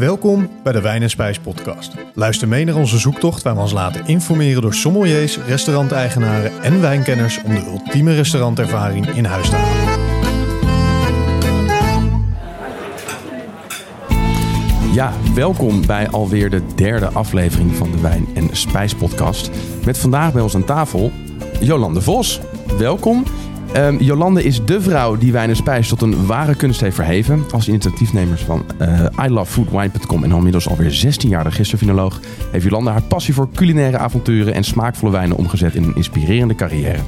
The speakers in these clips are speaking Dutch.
Welkom bij de Wijn en Spijs podcast. Luister mee naar onze zoektocht waar we ons laten informeren door sommeliers, restauranteigenaren en wijnkenners om de ultieme restaurantervaring in huis te halen. Ja, welkom bij alweer de derde aflevering van de Wijn en Spijs podcast. Met vandaag bij ons aan tafel Jolande Vos. Welkom. Um, Jolande is de vrouw die Wijn en Spijs tot een ware kunst heeft verheven. Als initiatiefnemers van uh, ilovefoodwine.com en al inmiddels alweer 16 jaar de heeft Jolande haar passie voor culinaire avonturen en smaakvolle wijnen omgezet in een inspirerende carrière.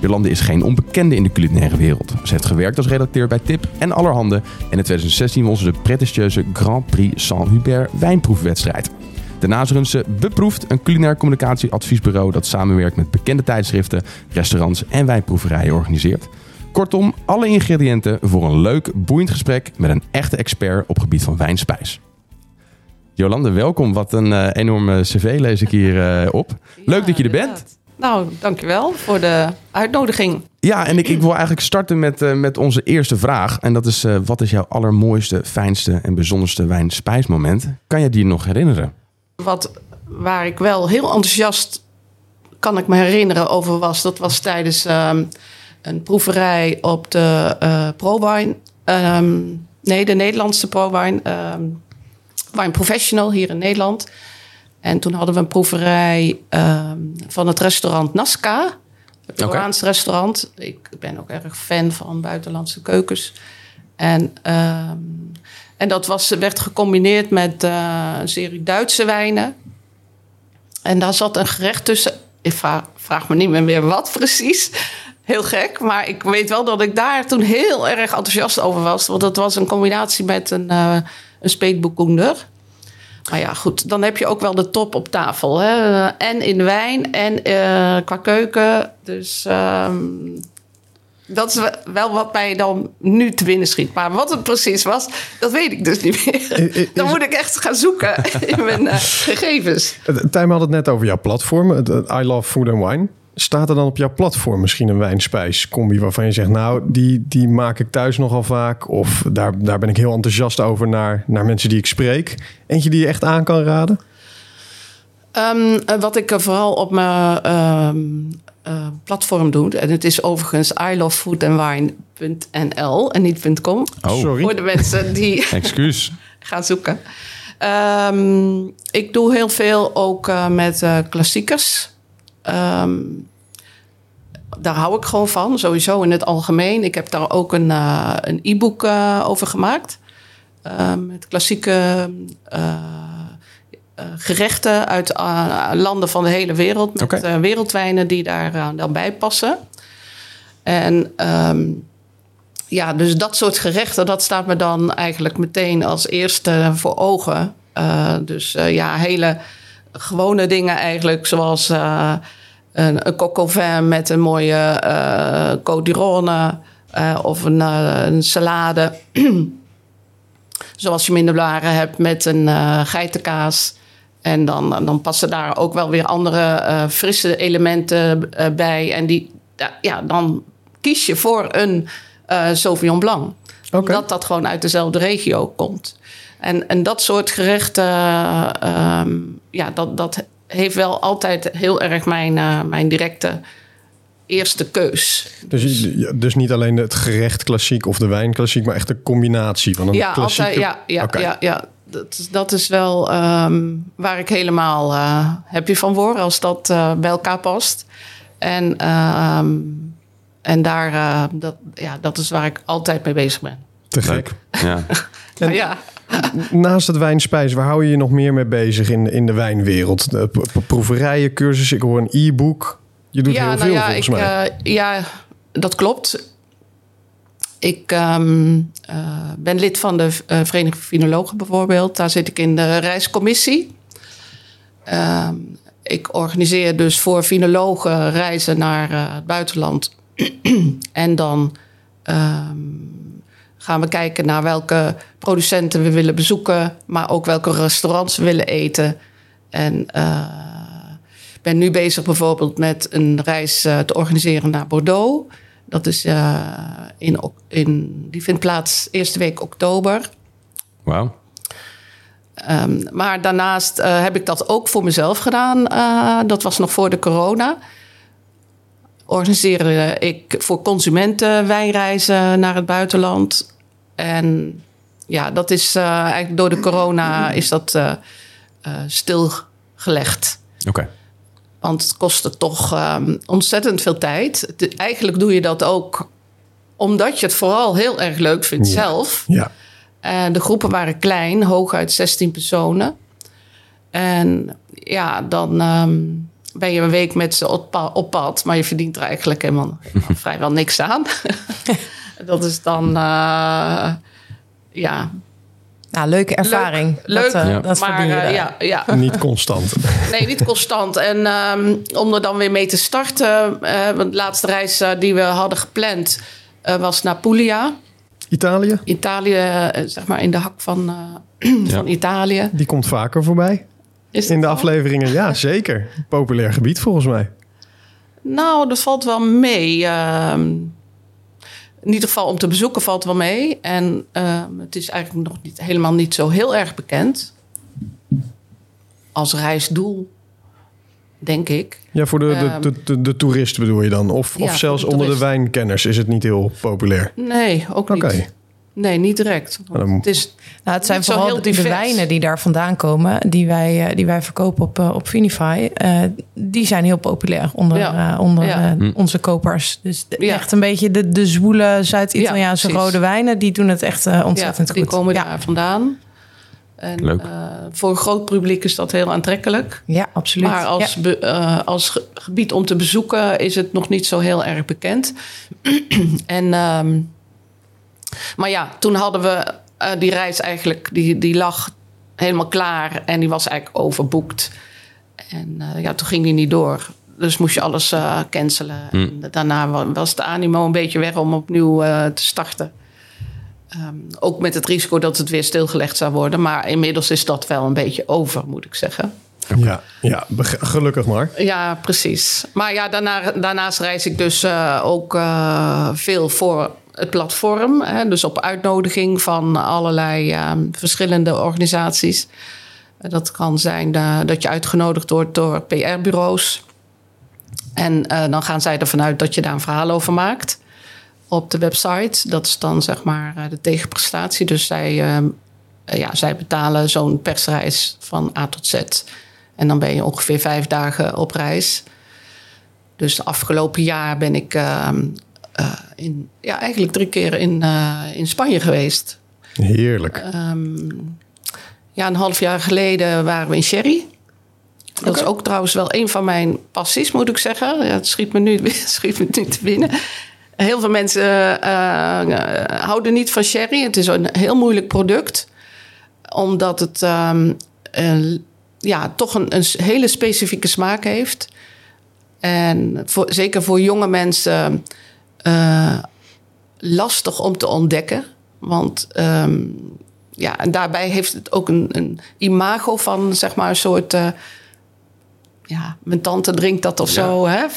Jolande is geen onbekende in de culinaire wereld. Ze heeft gewerkt als redacteur bij Tip en Allerhande. En in 2016 won ze de prestigieuze Grand Prix Saint-Hubert wijnproefwedstrijd. Daarnaast runt ze Beproefd, een culinair communicatieadviesbureau dat samenwerkt met bekende tijdschriften, restaurants en wijnproeverijen organiseert. Kortom, alle ingrediënten voor een leuk, boeiend gesprek met een echte expert op gebied van wijnspijs. Jolande, welkom. Wat een uh, enorme cv lees ik hier uh, op. Leuk dat je er bent. Nou, dankjewel voor de uitnodiging. Ja, en ik, ik wil eigenlijk starten met, uh, met onze eerste vraag. En dat is, wat is jouw allermooiste, fijnste en bijzonderste wijn-spijsmoment? Kan je die nog herinneren? Wat, waar ik wel heel enthousiast, kan ik me herinneren, over was... dat was tijdens um, een proeverij op de uh, ProWine... Um, nee, de Nederlandse ProWine... Um, Wine Professional hier in Nederland... En toen hadden we een proeverij um, van het restaurant Nasca. Het okay. restaurant. Ik ben ook erg fan van buitenlandse keukens. En, um, en dat was, werd gecombineerd met uh, een serie Duitse wijnen. En daar zat een gerecht tussen. Ik vraag, me niet meer, meer wat precies. Heel gek. Maar ik weet wel dat ik daar toen heel erg enthousiast over was. Want dat was een combinatie met een, uh, een speetboekoender. Maar ja, goed, dan heb je ook wel de top op tafel. Hè? En in wijn en uh, qua keuken. Dus um, dat is wel wat mij dan nu te binnen schiet. Maar wat het precies was, dat weet ik dus niet meer. Dan moet ik echt gaan zoeken in mijn uh, gegevens. Tijm had het net over jouw platform, het I Love Food and Wine. Staat er dan op jouw platform misschien een wijnspijs-combi waarvan je zegt, nou, die, die maak ik thuis nogal vaak. Of daar, daar ben ik heel enthousiast over naar, naar mensen die ik spreek. Eentje die je echt aan kan raden? Um, wat ik vooral op mijn um, uh, platform doe, en het is overigens ilovefoodandwine.nl en niet .com. Oh, sorry. Voor de mensen die Excuus. gaan zoeken. Um, ik doe heel veel ook uh, met uh, klassiekers. Um, daar hou ik gewoon van, sowieso in het algemeen. Ik heb daar ook een, een e-book over gemaakt. Uh, met klassieke gerechten uit landen van de hele wereld. Met okay. wereldwijnen die daar dan bij passen. En um, ja, dus dat soort gerechten, dat staat me dan eigenlijk meteen als eerste voor ogen. dus ja, hele gewone dingen eigenlijk, zoals een, een coq au vin met een mooie uh, codirone of een, een salade. Zoals je hem in de blaren hebt met een geitenkaas. En dan, dan passen daar ook wel weer andere frisse elementen bij. En die, ja, dan kies je voor een Sauvignon Blanc. Okay. Omdat dat gewoon uit dezelfde regio komt. En, en dat soort gerechten, um, ja, dat, dat heeft wel altijd heel erg mijn, uh, mijn directe eerste keus. Dus, dus niet alleen het gerecht klassiek of de wijn klassiek, maar echt een combinatie van een ja, klassieke... Altijd, ja, ja, okay. ja, ja. Dat, dat is wel um, waar ik helemaal uh, happy van word als dat uh, bij elkaar past. En, um, en daar, dat, ja, dat is waar ik altijd mee bezig ben. Te gek. Ja. en, ja. Naast het wijnspijs, waar hou je je nog meer mee bezig in, in de wijnwereld? De proeverijen, cursussen, ik hoor een e-book. Je doet ja, heel nou veel ja, volgens ik, mij. Uh, ja, dat klopt. Ik um, uh, ben lid van de uh, Vereniging van Finologen bijvoorbeeld. Daar zit ik in de reiscommissie. Um, ik organiseer dus voor finologen reizen naar het buitenland. en dan um, gaan we kijken naar welke producenten we willen bezoeken, maar ook welke restaurants we willen eten. En ik ben nu bezig bijvoorbeeld met een reis te organiseren naar Bordeaux. Dat is uh, in, in, die vindt plaats eerste week oktober. Wauw. Ehm, maar daarnaast eh, heb ik dat ook voor mezelf gedaan. Eh, dat was nog voor de corona. Organiseerde ik voor consumenten wijnreizen naar het buitenland. En ja, dat is eh, eigenlijk door de corona is dat eh, eh, stilgelegd. Oké. Want het kostte toch ehm, ontzettend veel tijd. Eigenlijk doe je dat ook omdat je het vooral heel erg leuk vindt Ja. zelf. Ja. En de groepen waren klein, hooguit 16 personen. En ja, dan ehm, ben je een week met ze op pad, maar je verdient er eigenlijk helemaal vrijwel niks aan. dat is dan, eh, ja, Leuke ervaring. leuk, Dat, eh, Ja. dat maar eh, ja, ja, Niet constant. Nee, niet constant. En ehm, om er dan weer mee te starten. eh, want de laatste reis die we hadden gepland eh, was naar Puglia. Italië, Italië, zeg maar in de hak van, eh, van Italië. die komt vaker voorbij. Is In de zo? afleveringen, ja, zeker. Populair gebied volgens mij. Nou, dat valt wel mee. Ehm, in ieder geval om te bezoeken valt wel mee. En ehm, het is eigenlijk nog niet, helemaal niet zo heel erg bekend. Als reisdoel, denk ik. Ja, voor de, de, Ehm. de, de, toerist bedoel je dan? Of, Ja, of zelfs de onder de wijnkenners is het niet heel populair? Nee, ook niet. Nee, niet direct. Want Het is Nou, het zijn vooral de, wijnen die daar vandaan komen, die wij, eh, die wij verkopen op, eh, op Vinify. eh, die zijn heel populair onder, Ja. onder Ja. Hm. onze kopers. Dus Ja. echt een beetje de, de zwoele Zuid-Italiaanse rode wijnen, die doen het echt ontzettend ja, die goed. komen ja. daar vandaan. En, Leuk. eh, voor een groot publiek is dat heel aantrekkelijk. ja, absoluut. Maar als, Ja. be- als ge- gebied om te bezoeken is het nog niet zo heel erg bekend. en, ehm, maar ja, toen hadden we eh, die reis eigenlijk, die, die lag helemaal klaar en die was eigenlijk overboekt. En eh, ja, toen ging die niet door. Dus moest je alles eh, cancelen. En daarna wa- was de animo een beetje weg om opnieuw eh, te starten. Ehm, ook met het risico dat het weer stilgelegd zou worden. Maar inmiddels is dat wel een beetje over, moet ik zeggen. Ja, ja gelukkig maar. Ja, precies. Maar ja, daarna, daarnaast reis ik dus eh, ook eh, veel voor het platform. Hè, dus op uitnodiging van allerlei eh, verschillende organisaties. Dat kan zijn eh, dat je uitgenodigd wordt door PR-bureaus. En eh, dan gaan zij ervan uit dat je daar een verhaal over maakt op de website. Dat is dan zeg maar eh, de tegenprestatie. Dus zij, eh, eh, ja, zij betalen zo'n persreis van A tot Z. En dan ben je ongeveer vijf dagen op reis. Dus afgelopen jaar ben ik ehm, eh, in, ja, eigenlijk drie keer in, eh, in Spanje geweest. Heerlijk. Ehm, ja, een half jaar geleden waren we in Sherry. Dat is ook trouwens wel een van mijn passies, moet ik zeggen. Ja, het schiet me nu, schiet me nu te binnen. Heel veel mensen eh, houden niet van sherry. Het is een heel moeilijk product. Omdat het ehm, een- ja, toch een, een hele specifieke smaak heeft. En voor, zeker voor jonge mensen eh, lastig om te ontdekken. Want ehm, ja, en daarbij heeft het ook een, een imago van zeg maar een soort. eh, ja, mijn tante drinkt dat of Ja. zo. Hè? Ja,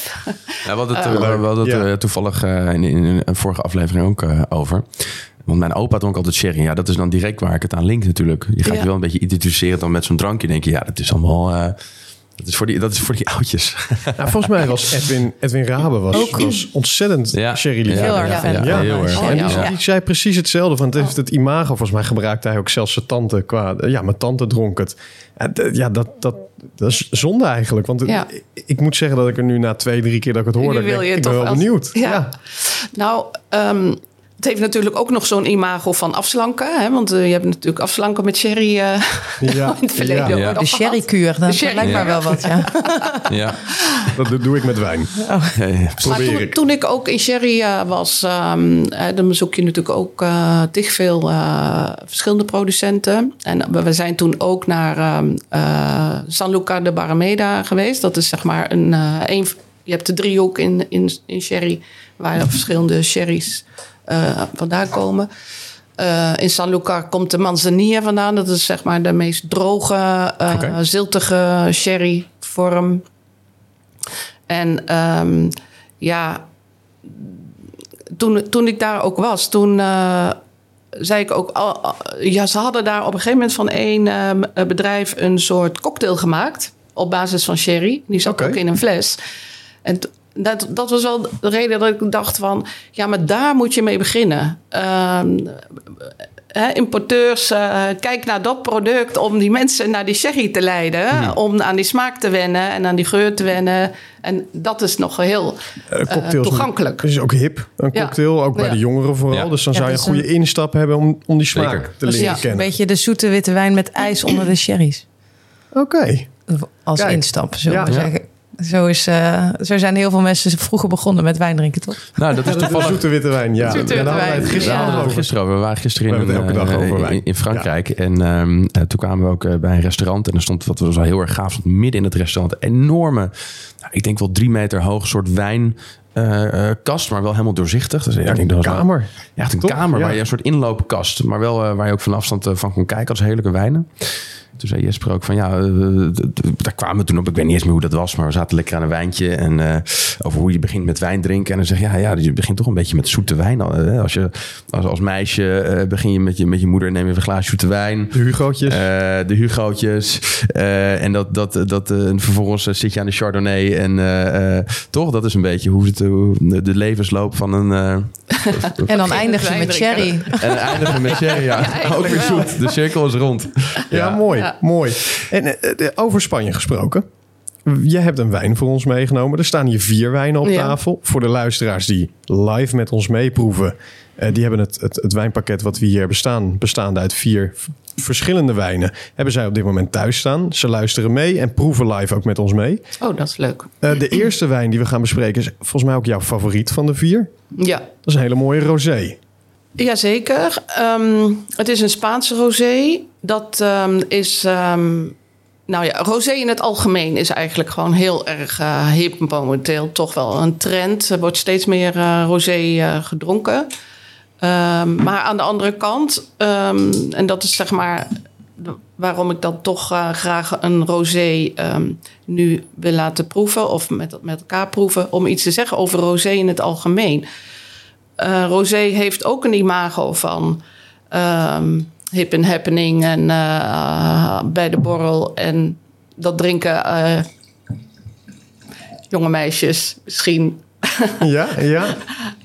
we hadden het, eh, we hadden het Ja. toevallig in, in een vorige aflevering ook eh, over. Want mijn opa dronk altijd sherry. Ja, dat is dan direct waar ik het aan link natuurlijk. Je gaat Ja. je wel een beetje identificeren dan met zo'n drankje. denk je, ja, dat is allemaal... dat, is voor die, dat is voor die oudjes. Nou, volgens mij was Edwin, Edwin Rabe was, was ontzettend Ja. sherry Ja, Heel erg fan. Ja, heel erg. En die, zei precies hetzelfde. Van het heeft het imago. Volgens mij gebruikte hij ook zelfs zijn tante qua. Ja, mijn tante dronk het. Ja, dat, dat, dat is zonde eigenlijk. Want Ja. ik, ik moet zeggen dat ik er nu na twee, drie keer dat ik het hoorde. Wil je ik toch ben wel benieuwd. Ja. Ja. Nou, ehm, het heeft natuurlijk ook nog zo'n imago van afslanken. Hè? Want eh, je hebt natuurlijk afslanken met sherry eh, Ja, in het verleden ja. ook Ja. nog De sherrykuur, dat sherry- lijkt mij Ja. wel wat, ja. ja. dat doe ik met wijn. Maar Probeer toen, ik. toen ik ook in Sherry eh, was, ehm, eh, dan bezoek je natuurlijk ook eh tig veel eh, verschillende producenten. En we we zijn toen ook naar ehm, eh, San Luca de Barrameda geweest. Dat is zeg maar een, eh, een je hebt de driehoek in, in, in Sherry, waar verschillende sherry's eh, vandaan komen. Eh, in San Luca komt de Manzanilla vandaan. Dat is zeg maar de meest droge, Oké. ziltige sherryvorm. En ehm, ja, toen, toen ik daar ook was, toen zei ik ook, al- ja, ze hadden daar op een gegeven moment van één ehm, eh, bedrijf een soort cocktail gemaakt op basis van sherry. Die zat ook in een fles. En dat, dat was wel de reden dat ik dacht van, ja, maar daar moet je mee beginnen. Ehm, hè, importeurs, eh, kijk naar dat product om die mensen naar die sherry te leiden. Om aan die smaak te wennen en aan die geur te wennen. En dat is nog heel Eh, eh, toegankelijk. Het is ook hip, een Ja. cocktail. Ook bij Ja. de jongeren vooral. Ja. Dus dan Ja, zou je dat een goede instap hebben om, om die smaak Zeker. te leren Ja. Een kennen. beetje de zoete witte wijn met ijs onder de sherry's. Oké. Als Kijk. instap, zullen we zeggen. Zo, is, eh, zo zijn heel veel mensen vroeger begonnen met wijn drinken, toch? Nou, dat is toevallig... zoete witte wijn. Ja, Zoete witte hadden wijn. gisteren Ja. Ja, over. gisteren over. We waren gisteren We in, elke een, dag eh, over in- wijn. in Frankrijk. En ehm, eh, toen kwamen we ook bij een restaurant. En er stond, wat was wel heel erg gaaf, stond midden in het restaurant... een enorme, nou, ik denk wel drie meter hoog soort wijn... eh, eh, kast, maar wel helemaal doorzichtig. Dus, ja, ik denk, dat was wel- Kamer. Ja, echt een kamer Ja. waar je een soort inloopkast, maar wel waar je ook van afstand van kon kijken als heerlijke wijnen. Toen zei Jesper ook van ja, eh, d- daar kwamen we toen op. Ik weet niet eens meer hoe dat was, maar we zaten lekker aan een wijntje en eh, over hoe je begint met wijn drinken. En dan zeg je ja, ja, je begint toch een beetje met zoete wijn. al, eh, Als je als, als meisje eh, begin je met je met je moeder neem je even een glaasje zoete wijn. De Hugootjes. Eh, de Hugootjes. Eh, en dat, dat, dat, eh, en vervolgens eh, zit je aan de Chardonnay. En eh, eh, toch, dat is een beetje hoe het, de, levensloop van een. eh, En dan eindig je met sherry. en eindigen met sherry, ja. eigenlijk Ook weer zoet. De cirkel is rond. ja, mooi. Ja. mooi. En eh, over Spanje gesproken. Je hebt een wijn voor ons meegenomen. Er staan hier vier wijnen op Ja. tafel. Voor de luisteraars die live met ons meeproeven. eh, die hebben het, het, het wijnpakket wat we hier hebben staan... bestaande uit vier verschillende wijnen... hebben zij op dit moment thuis staan. Ze luisteren mee en proeven live ook met ons mee. Oh, dat is leuk. Eh, de eerste wijn die we gaan bespreken... is volgens mij ook jouw favoriet van de vier. Ja, Dat is een hele mooie rosé. Jazeker. Ehm het is een Spaanse rosé. Dat ehm, is... ehm, nou ja, rosé in het algemeen is eigenlijk gewoon heel erg eh, hip momenteel. Toch wel een trend. Er wordt steeds meer eh, rosé eh, gedronken. Maar aan de andere kant, en dat is zeg maar waarom ik dan toch graag een rosé nu wil laten proeven... of met, met elkaar proeven, om iets te zeggen over rosé in het algemeen. Eh, rosé heeft ook een imago van ehm, hip en happening en eh, bij de borrel. En dat drinken eh, jonge meisjes misschien. Ja, ja.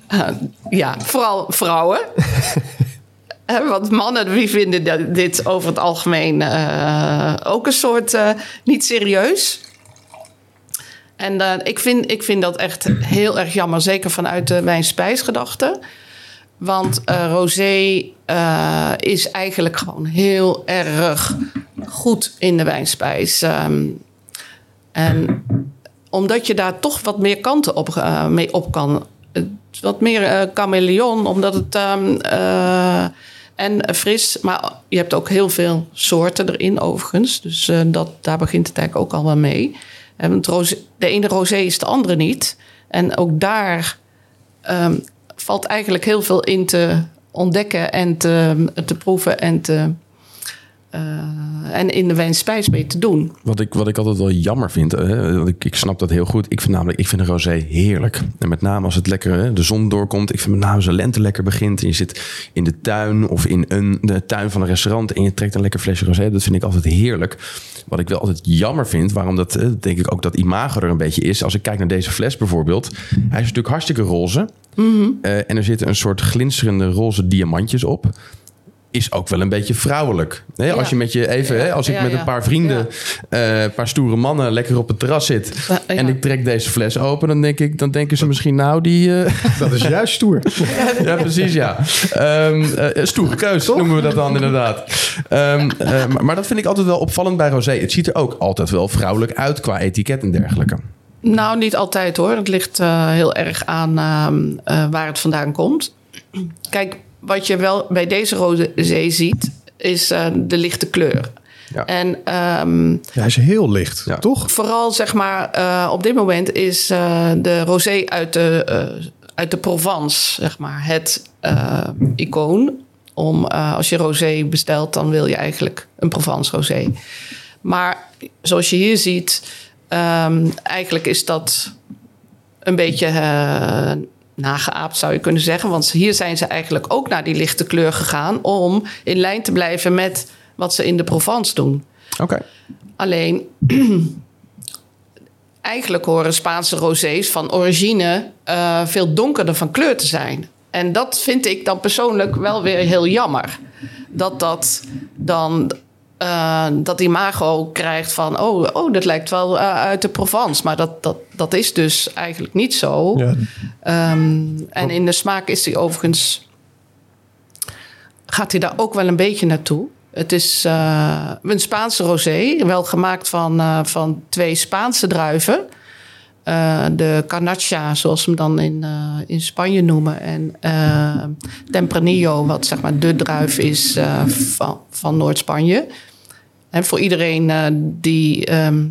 ja, vooral vrouwen. Want mannen die vinden dit over het algemeen ook een soort niet serieus. En eh, ik, vind, ik vind dat echt heel erg jammer, zeker vanuit de wijnspijsgedachte. Want eh, rosé eh, is eigenlijk gewoon heel erg goed in de wijnspijs. Ehm, en omdat je daar toch wat meer kanten op, eh, mee op kan. Wat meer eh chameleon, omdat het... ehm, eh, en fris, maar je hebt ook heel veel soorten erin overigens. Dus eh, dat, daar begint het eigenlijk ook al wel mee. De ene rosé is de andere niet. En ook daar ehm, valt eigenlijk heel veel in te ontdekken en te, te proeven en, te, eh, en in de wijnspijs mee te doen. Wat ik, wat ik altijd wel jammer vind, hè, want ik, ik snap dat heel goed. Ik vind namelijk, ik vind een rosé heerlijk. En met name als het lekker hè, de zon doorkomt. Ik vind met name als de lente lekker begint. En je zit in de tuin of in een, de tuin van een restaurant. En je trekt een lekker flesje rosé. Dat vind ik altijd heerlijk. Wat ik wel altijd jammer vind, waarom dat hè, denk ik ook dat imago er een beetje is. Als ik kijk naar deze fles bijvoorbeeld. Hij is natuurlijk hartstikke roze. Eh, en er zitten een soort glinsterende roze diamantjes op is ook wel een beetje vrouwelijk. Als je met je even, hè, als ik Ja, met ja. een paar vrienden, eh, een paar stoere mannen lekker op het terras zit Ja, ja. en ik trek deze fles open, dan denk ik, dan denken ze misschien nou die, eh, Dat is juist stoer. ja precies ja, Ehm eh, stoere keus noemen we dat dan inderdaad. Ehm, eh, maar, maar dat vind ik altijd wel opvallend bij rosé. Het ziet er ook altijd wel vrouwelijk uit qua etiket en dergelijke. Nou, niet altijd hoor. Het ligt eh, heel erg aan ehm, eh, waar het vandaan komt. Kijk, wat je wel bij deze rode zee ziet, is eh, de lichte kleur. Ja. En ehm, Ja, hij is heel licht, Ja. toch? vooral zeg maar, eh, op dit moment is eh, de rosé uit de, eh, uit de Provence, zeg maar, het eh, icoon. Om, als je rosé bestelt, dan wil je eigenlijk een Provence rosé. Maar zoals je hier ziet, ehm, eigenlijk is dat een beetje, nageaapt zou je kunnen zeggen. Want hier zijn ze eigenlijk ook naar die lichte kleur gegaan om in lijn te blijven met wat ze in de Provence doen. Oké. Alleen, eigenlijk horen Spaanse rosés van origine eh, veel donkerder van kleur te zijn. En dat vind ik dan persoonlijk wel weer heel jammer. Dat dat dan eh, dat imago krijgt van... Oh, oh dat lijkt wel eh, uit de Provence. Maar dat, dat, dat is dus eigenlijk niet zo. Ja. Ehm, en in de smaak is hij overigens... gaat hij daar ook wel een beetje naartoe. Het is eh, een Spaanse rosé, wel gemaakt van, van twee Spaanse druiven. De Carnacha, zoals ze hem dan in, in Spanje noemen. En Tempranillo, wat zeg maar de druif is van, van Noord-Spanje. En voor iedereen eh, die ehm,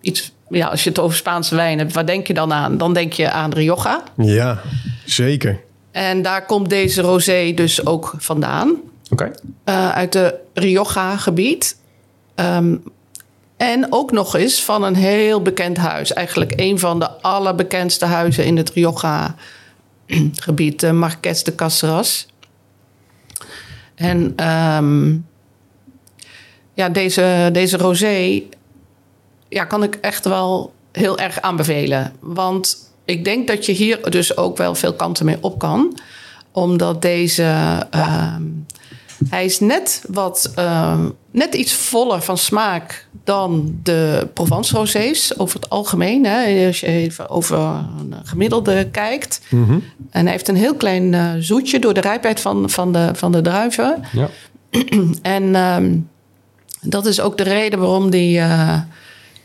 iets... Ja, als je het over Spaanse wijn hebt, waar denk je dan aan? Dan denk je aan Rioja. ja, zeker. En daar komt deze rosé dus ook vandaan. Oké. eh, uit de Rioja-gebied. Ehm, en ook nog eens van een heel bekend huis. Eigenlijk een van de allerbekendste huizen in het Rioja-gebied. De Marques de Caceres. En ehm, ja, deze, deze rosé ja, kan ik echt wel heel erg aanbevelen. Want ik denk dat je hier dus ook wel veel kanten mee op kan. Omdat deze... ehm, hij is net, wat, ehm, net iets voller van smaak dan de Provence rosés over het algemeen. Hè, als je even over een gemiddelde kijkt. En hij heeft een heel klein eh, zoetje door de rijpheid van, van, de, van de druiven. Ja. En ehm, dat is ook de reden waarom die eh,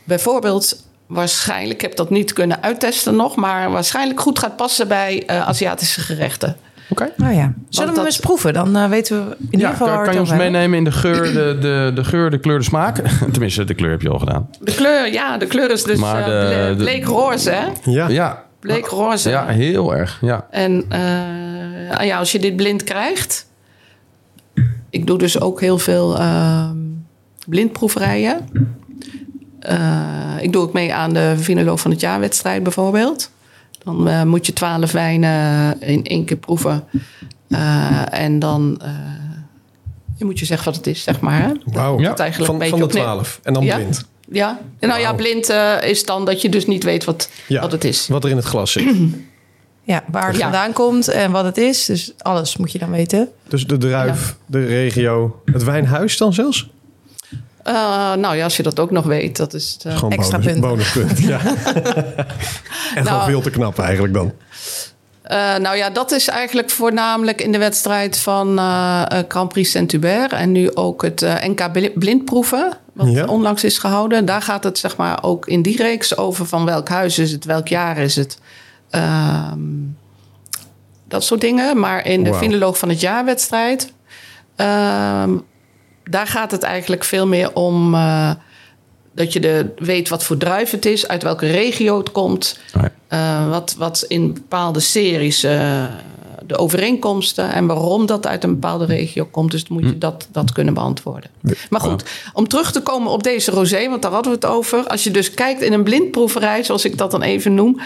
bijvoorbeeld waarschijnlijk, ik heb dat niet kunnen uittesten nog, maar waarschijnlijk goed gaat passen bij eh, Aziatische gerechten. Oké. Nou ja, zullen we dat- hem eens proeven? Dan eh, weten we in ieder geval kan, kan je ons meenemen in de geur, de, de, de geur, de kleur, de smaak? Tenminste, de kleur heb je al gedaan. De kleur, ja, de kleur is dus Maar eh, de- bleekroze, hè? Ja, Ja. Bleekroze. Ja, heel erg. Ja. En eh, ah ja, als je dit blind krijgt... Ik doe dus ook heel veel blindproeverijen. Eh, ik doe ook mee aan de Vinolo van het jaarwedstrijd bijvoorbeeld. Dan eh, moet je twaalf wijnen in één keer proeven. Eh, en dan eh, je moet je zeggen wat het is, zeg maar. Wauw. Ja. Dat eigenlijk Van, een van beetje de twaalf. En dan Ja. blind. Ja, En nou ja, blind eh, is dan dat je dus niet weet wat, Ja, wat het is. Wat er in het glas zit. Ja, waar het Ja. vandaan komt en wat het is. Dus alles moet je dan weten. Dus de druif, de regio, het wijnhuis dan zelfs? Eh, nou ja, als je dat ook nog weet, dat is... eh, Gewoon Extra bonus, punten. bonuspunt. Ja. en gewoon Nou, veel te knap eigenlijk dan. Eh, nou ja, dat is eigenlijk voornamelijk in de wedstrijd van eh, Grand Prix Saint-Hubert. En nu ook het NK bli- blindproeven, wat Ja. onlangs is gehouden. Daar gaat het zeg maar ook in die reeks over van welk huis is het, welk jaar is het. Ehm, dat soort dingen. Maar in de. Finoloog van het jaarwedstrijd... daar gaat het eigenlijk veel meer om... eh, dat je de, weet wat voor druif het is, uit welke regio het komt... Oh ja. Uh, wat, wat in bepaalde series uh, de overeenkomsten en waarom dat uit een bepaalde regio komt. Dus moet je dat, dat kunnen beantwoorden. Maar goed, om terug te komen op deze rosé, want daar hadden we het over. Als je dus kijkt in een blindproeverij, zoals ik dat dan even noem,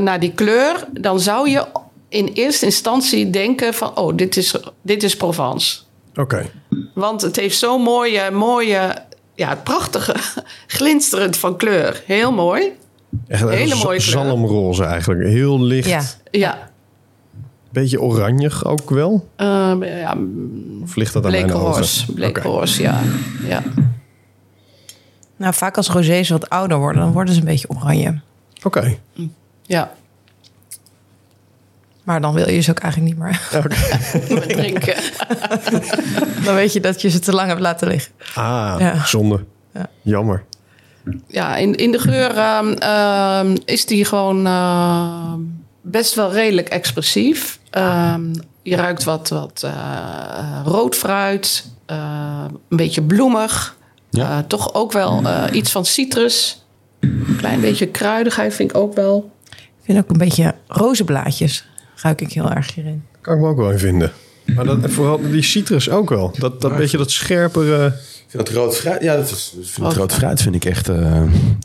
naar die kleur, dan zou je in eerste instantie denken van, oh, dit is, dit is Provence. Oké. Want het heeft zo'n mooie, mooie, ja, prachtige, glinsterend van kleur. Heel mooi. Echt een Hele mooie kleur. zalmroze eigenlijk. Heel licht. Ja. Ja, Beetje oranjig ook wel. uh, ja Of ligt dat aan mijn ogen? bleekroos. Bleekroos, ja. ja. Nou, vaak als rosés wat ouder worden, dan worden ze een beetje oranje. Oké. Ja, Maar dan wil je ze ook eigenlijk niet meer. met drinken. Dan weet je dat je ze te lang hebt laten liggen. Ah, Ja. zonde. Ja. Jammer. Ja, in, in de geur ehm, ehm, is die gewoon ehm, best wel redelijk expressief. Ehm, je ruikt wat, wat eh, rood fruit, eh, een beetje bloemig. Ja. Eh, toch ook wel eh, iets van citrus. Een klein beetje kruidigheid vind ik ook wel. Ik vind ook een beetje rozenblaadjes. Ruik ik heel erg hierin. Kan ik me ook wel in vinden. Maar dat, vooral die citrus ook wel. Dat, dat beetje dat scherpere... Ik vind dat rood fruit, ja, dat is, vind dat rood fruit vind ik echt eh,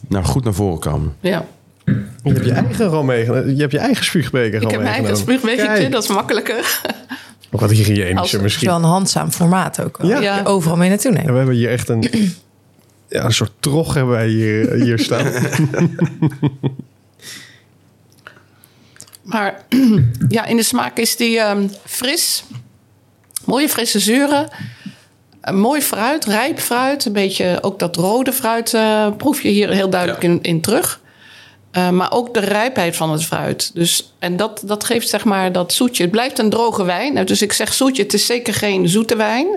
nou, goed naar voren komen. Ja. Je hebt je eigen rom meegenomen. Je hebt je eigen spuugbeker Ik heb mijn eigen spuugbekertje, dat is makkelijker. Ook wat hygiënischer Als- Het is misschien. wel een handzaam formaat ook. Ja. Ja. Overal mee naartoe En nemen. we hebben hier echt een, ja, een soort trog hebben wij hier, hier staan. Maar ja, in de smaak is die ehm, fris. Mooie frisse zuren. Een mooi fruit, rijp fruit. Een beetje ook dat rode fruit eh, proef je hier heel duidelijk Ja. in, in terug. Eh, maar ook de rijpheid van het fruit. Dus, en dat, dat geeft zeg maar dat zoetje. Het blijft een droge wijn. Nou, dus ik zeg zoetje, het is zeker geen zoete wijn.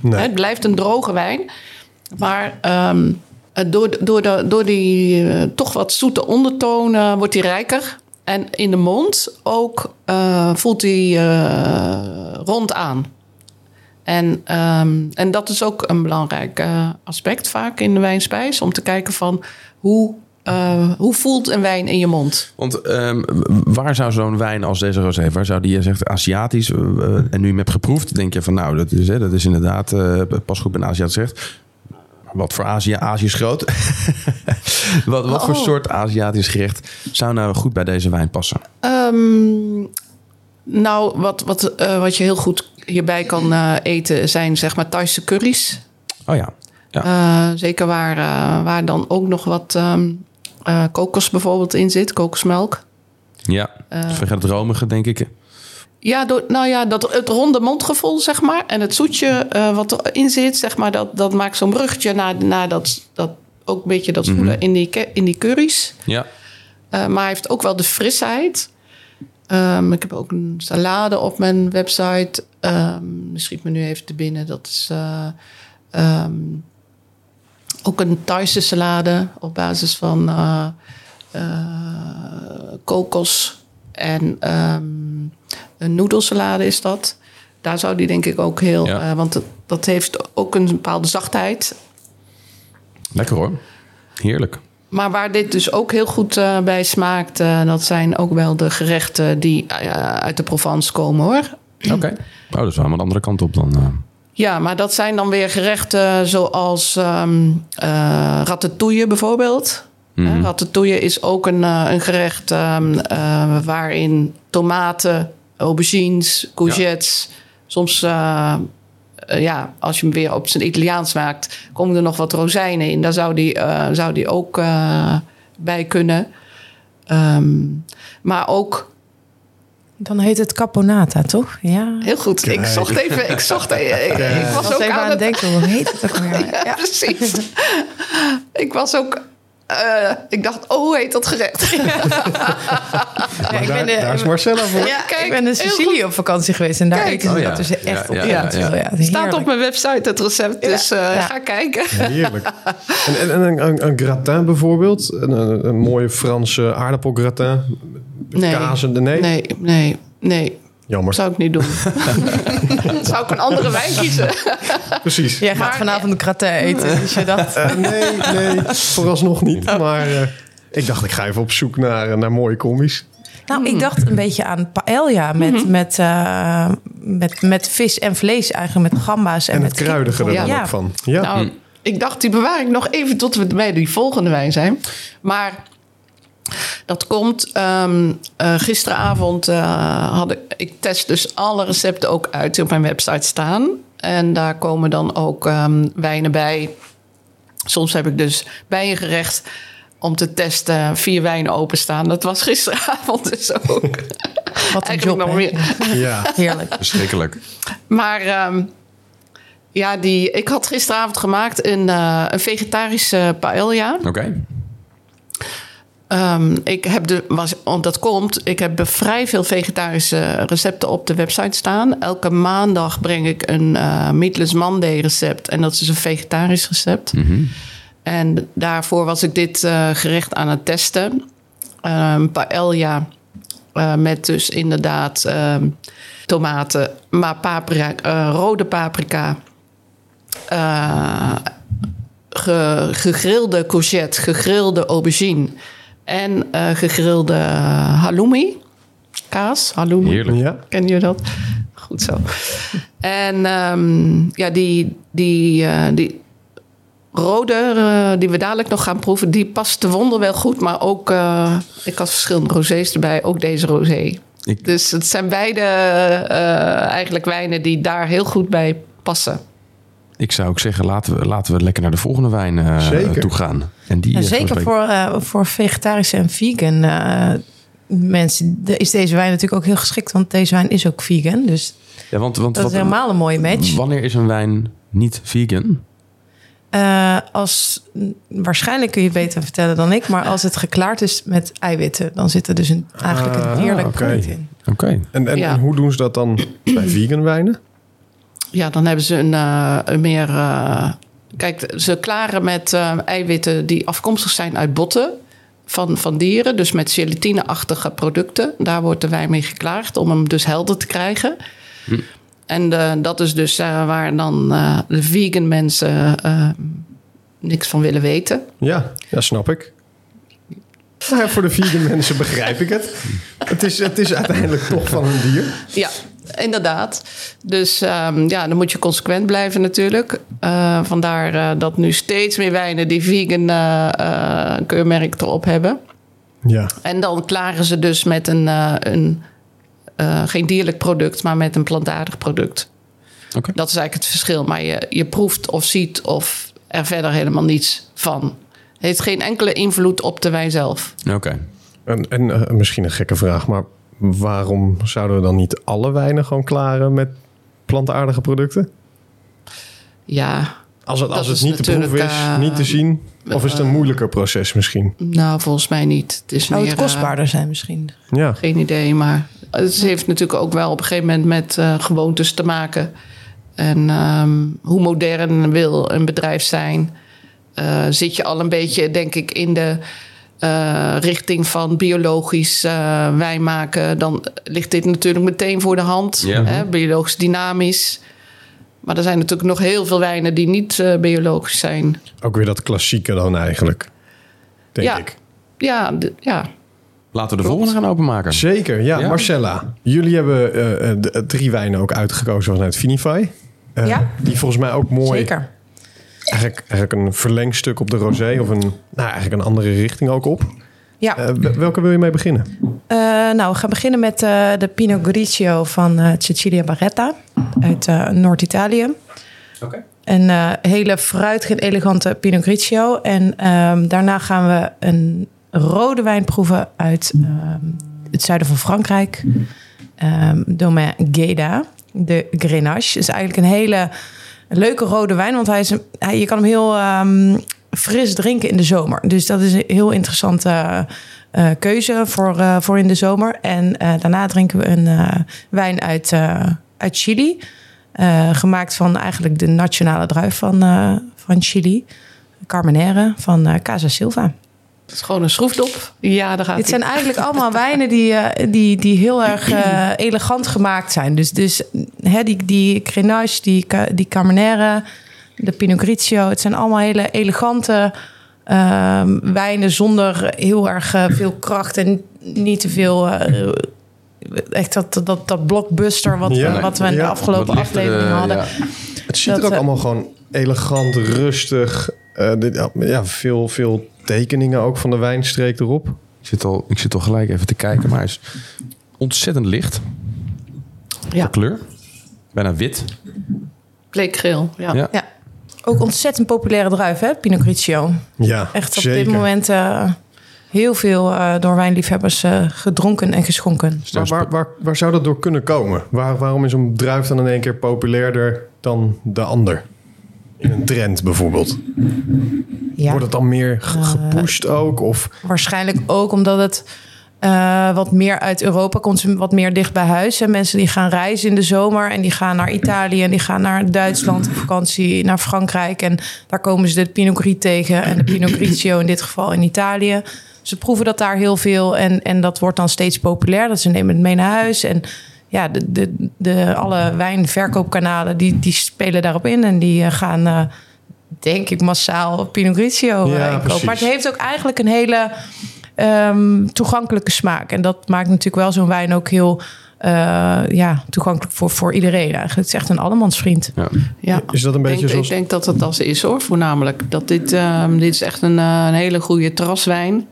Nee. Het blijft een droge wijn. Maar ehm, eh, door, door, de, door die eh, toch wat zoete ondertoon eh, wordt hij rijker. En in de mond ook eh, voelt hij eh, rond aan. En, ehm, en dat is ook een belangrijk eh, aspect vaak in de wijnspijs. Om te kijken van hoe, hoe voelt een wijn in je mond. Want ehm, waar zou zo'n wijn als deze rosé, waar zou die, je zegt Aziatisch, en nu je hem hebt geproefd, denk je van nou, dat is, hè, dat is inderdaad pas goed bij Aziatisch gerecht. Wat voor Azië? Azië is groot. wat, wat voor Oh. soort Aziatisch gerecht zou nou goed bij deze wijn passen? Ehm, nou, wat, wat, eh, wat je heel goed hierbij kan eh, eten zijn zeg maar Thaise curry's. Oh ja. ja. Eh, zeker waar, waar dan ook nog wat ehm, eh, kokos bijvoorbeeld in zit, kokosmelk. ja. Vergeet het romige, denk ik. Ja, door, nou ja, dat, het ronde mondgevoel, zeg maar. En het zoetje eh, wat erin zit, zeg maar, dat, dat maakt zo'n bruggetje naar, naar dat, dat, ook een beetje dat voelen in, die, in die curry's. Ja. Eh, maar hij heeft ook wel de frisheid. Ehm, ik heb ook een salade op mijn website. Ehm schiet me nu even te binnen. Dat is eh, ehm, ook een Thaise salade op basis van kokos en ehm, een noedelsalade is dat. Daar zou die denk ik ook heel... Ja. eh, want dat, dat heeft ook een bepaalde zachtheid. Lekker hoor. Heerlijk. Maar waar dit dus ook heel goed eh, bij smaakt, eh, dat zijn ook wel de gerechten die uit de Provence komen hoor. Oké. Oh, dat is wel aan de andere kant op dan. Ja, maar dat zijn dan weer gerechten zoals eh, ratatouille bijvoorbeeld. Eh, ratatouille is ook een, een gerecht ehm, eh, waarin tomaten, aubergines, courgettes, soms eh, eh, ja, als je hem weer op zijn Italiaans maakt, komen er nog wat rozijnen in. Daar zou die, eh, zou die ook eh, bij kunnen. Ehm, maar ook Dan heet het caponata, toch? Ja. heel goed. Ik zocht even. Ik zocht. Ik, ik was was ook even aan aan het denken, hoe heet het ook weer? Ja, precies. ik was ook. Eh, ik dacht, oh, hoe heet dat gerecht? Ja, ik daar, ben, daar is Marcella voor. Ja, kijk, ik ben in Sicilië op vakantie geweest en daar Kijk. eten ze Oh ja. dat dus echt Ja, op. ja, Staat op mijn website het recept, dus eh, Ja. ga kijken. Heerlijk. En, en, en een, een, een gratin bijvoorbeeld. Een, een, een mooie Franse aardappelgratin. Nee. Kaas en de nee. Nee, nee, nee. Jammer. Zou ik niet doen. Zou ik een andere wijn kiezen? Precies. Jij gaat Maar- vanavond een gratin eten, dus je dacht... Eh, nee, nee, vooralsnog niet. Maar eh, ik dacht, ik ga even op zoek naar, eh, naar mooie combi's. Nou, ik dacht een beetje aan paella met, met, eh, met, met vis en vlees eigenlijk, met gamba's en, En met het kruidige er dan Ja. ook van. Ja. Nou, ik dacht, die bewaar ik nog even tot we bij die volgende wijn zijn. Maar dat komt. ehm, eh, gisteravond eh, had ik, ik test dus alle recepten ook uit die op mijn website staan. En daar komen dan ook ehm, wijnen bij. Soms heb ik dus bij een gerecht om te testen vier wijnen openstaan. Dat was gisteravond dus ook. Wat een job, nog meer. ja. Heerlijk. Verschrikkelijk. Maar ehm, ja, die, ik had gisteravond gemaakt een, eh, een vegetarische paella. Oké. Ehm, ik heb de, was, dat komt, ik heb vrij veel vegetarische recepten op de website staan. Elke maandag breng ik een eh Meatless Monday recept. En dat is een vegetarisch recept. En daarvoor was ik dit eh, gerecht aan het testen. Ehm paella eh, met dus inderdaad ehm, tomaten, maar paprika, rode paprika... ge- gegrilde courgette, gegrilde aubergine en eh, gegrilde halloumi. Kaas, halloumi. Heerlijk. ja. Ken je dat? Goed zo. En ehm, ja, die, die, eh, die rode, eh, die we dadelijk nog gaan proeven, die past de wonder wel goed. Maar ook, eh, ik had verschillende rosés erbij, ook deze rosé. Ik- Dus het zijn beide eh, eigenlijk wijnen die daar heel goed bij passen. Ik zou ook zeggen, laten we, laten we lekker naar de volgende wijn eh, Zeker. toe gaan. En die, Ja, eh, zeker voor, eh, voor vegetarische en vegan eh, mensen de- is deze wijn natuurlijk ook heel geschikt. Want deze wijn is ook vegan. Dus Ja, want, want dat wat, is helemaal een mooie match. wanneer is een wijn niet vegan? Eh, als, waarschijnlijk kun je het beter vertellen dan ik. Maar als het geklaard is met eiwitten. Dan zit er dus een, eigenlijk een Ah, heerlijk product in. Oké. En, en, Ja. en hoe doen ze dat dan bij vegan wijnen? Ja, dan hebben ze een, eh, een meer. eh, kijk, ze klaren met eh, eiwitten die afkomstig zijn uit botten van, van dieren. Dus met gelatine-achtige producten. Daar wordt de wijn mee geklaard om hem dus helder te krijgen. En eh, dat is dus waar dan de vegan mensen niks van willen weten. Ja, ja snap ik. Nou voor de vegan mensen begrijp ik het. Het is, het is uiteindelijk toch van een dier. Ja, inderdaad. Dus ehm, ja, dan moet je consequent blijven natuurlijk. Eh, vandaar eh, dat nu steeds meer wijnen die vegan eh, eh, keurmerk erop hebben. Ja, En dan klaren ze dus met een, eh, een eh, geen dierlijk product, maar met een plantaardig product. Oké. Dat is eigenlijk het verschil. Maar je, je proeft of ziet of er verder helemaal niets van. Het heeft geen enkele invloed op de wijn zelf. Oké. en, en misschien een gekke vraag, maar waarom zouden we dan niet alle wijnen gewoon klaren met plantaardige producten? Ja, Als het, als het niet te proeven is, eh, niet te zien? Of is het een moeilijker proces misschien? nou volgens mij niet. Het is Zou meer, het eh, kostbaarder zijn misschien? Ja, Geen idee, maar het heeft natuurlijk ook wel op een gegeven moment met eh, gewoontes te maken. En ehm, hoe modern wil een bedrijf zijn? Eh, zit je al een beetje, denk ik, in de eh, richting van biologisch eh, wijn maken? Dan ligt dit natuurlijk meteen voor de hand. Ja. Hè? Biologisch dynamisch. Maar er zijn natuurlijk nog heel veel wijnen die niet eh, biologisch zijn. ook weer dat klassieke dan eigenlijk, denk Ja. ik. Ja, ja. Laten we de volgende gaan openmaken. Zeker, ja. Ja. Marcella, jullie hebben de- drie wijnen ook uitgekozen vanuit Finify. Eh, Ja. Die volgens mij ook mooi, Zeker. Eigenlijk, eigenlijk een verlengstuk op de rosé... of een, nou, eigenlijk een andere richting ook op. Ja. Eh, wel- welke wil je mee beginnen? Eh, nou, we gaan beginnen met eh, de Pinot Grigio van eh Cecilia Barretta uit eh, Noord-Italië. Oké. Een eh, hele fruitige en elegante Pinot Grigio. En ehm, daarna gaan we een rode wijn proeven uit ehm, het zuiden van Frankrijk. Ehm Domaine Gueda, de Grenache. is eigenlijk een hele leuke rode wijn, want hij is een, hij, je kan hem heel ehm, fris drinken in de zomer. Dus dat is een heel interessante eh, keuze voor, eh, voor in de zomer. En eh, daarna drinken we een eh, wijn uit, eh, uit Chili. Eh, gemaakt van eigenlijk de nationale druif van, eh, van Chili. Carmenere van eh, Casa Silva. Het is gewoon een schroefdop. Ja, daar gaat Dit hij. zijn eigenlijk allemaal wijnen die, eh, die, die heel erg eh, elegant gemaakt zijn. Dus, dus hè, die, die Grenache, die, die Carmenere, de Pinot Grigio. Het zijn allemaal hele elegante ehm, wijnen zonder heel erg eh, veel kracht en niet te veel... echt dat, dat, dat blockbuster wat, Ja, wat we in de ja. afgelopen aflevering hadden. ja. Het ziet Dat, er ook allemaal gewoon elegant, rustig. Eh, dit- ja, veel, veel tekeningen ook van de wijnstreek erop. Ik zit, al, ik zit al gelijk even te kijken, maar hij is ontzettend licht. Ja. Kleur. Bijna wit. Bleekgeel, ja. Ja. Ja. Ook ontzettend populaire druif, hè, Pinot Grigio. Ja, Echt op zeker. dit moment eh, heel veel eh, door wijnliefhebbers gedronken en geschonken. Dus Maar waar, waar, waar zou dat door kunnen komen? Waar, waarom is een druif dan in één keer populairder dan de ander? In een trend bijvoorbeeld. Ja, Wordt het dan meer ge- gepusht ook? Of waarschijnlijk ook omdat het eh, wat meer uit Europa komt, wat meer dicht bij huis. En mensen die gaan reizen in de zomer en die gaan naar Italië en die gaan naar Duitsland op vakantie, naar Frankrijk. En daar komen ze de Pinot Gris tegen en de Pinot Grigio in dit geval in Italië. Ze proeven dat daar heel veel en, en dat wordt dan steeds populair. Dat ze nemen het mee naar huis en ja, de, de, de, alle wijnverkoopkanalen die, die spelen daarop in en die eh, gaan, eh, denk ik, massaal Pinot Grigio eh, Ja, inkopen. Maar het heeft ook eigenlijk een hele ehm, toegankelijke smaak. En dat maakt natuurlijk wel zo'n wijn ook heel eh, ja, toegankelijk voor, voor iedereen eigenlijk. Het is echt een allemansvriend. Ja. Ja. Is dat een Ik beetje denk, zoals... ik denk dat het dat is hoor, voornamelijk. Dat dit, ehm, dit is echt een, een hele goede terraswijn.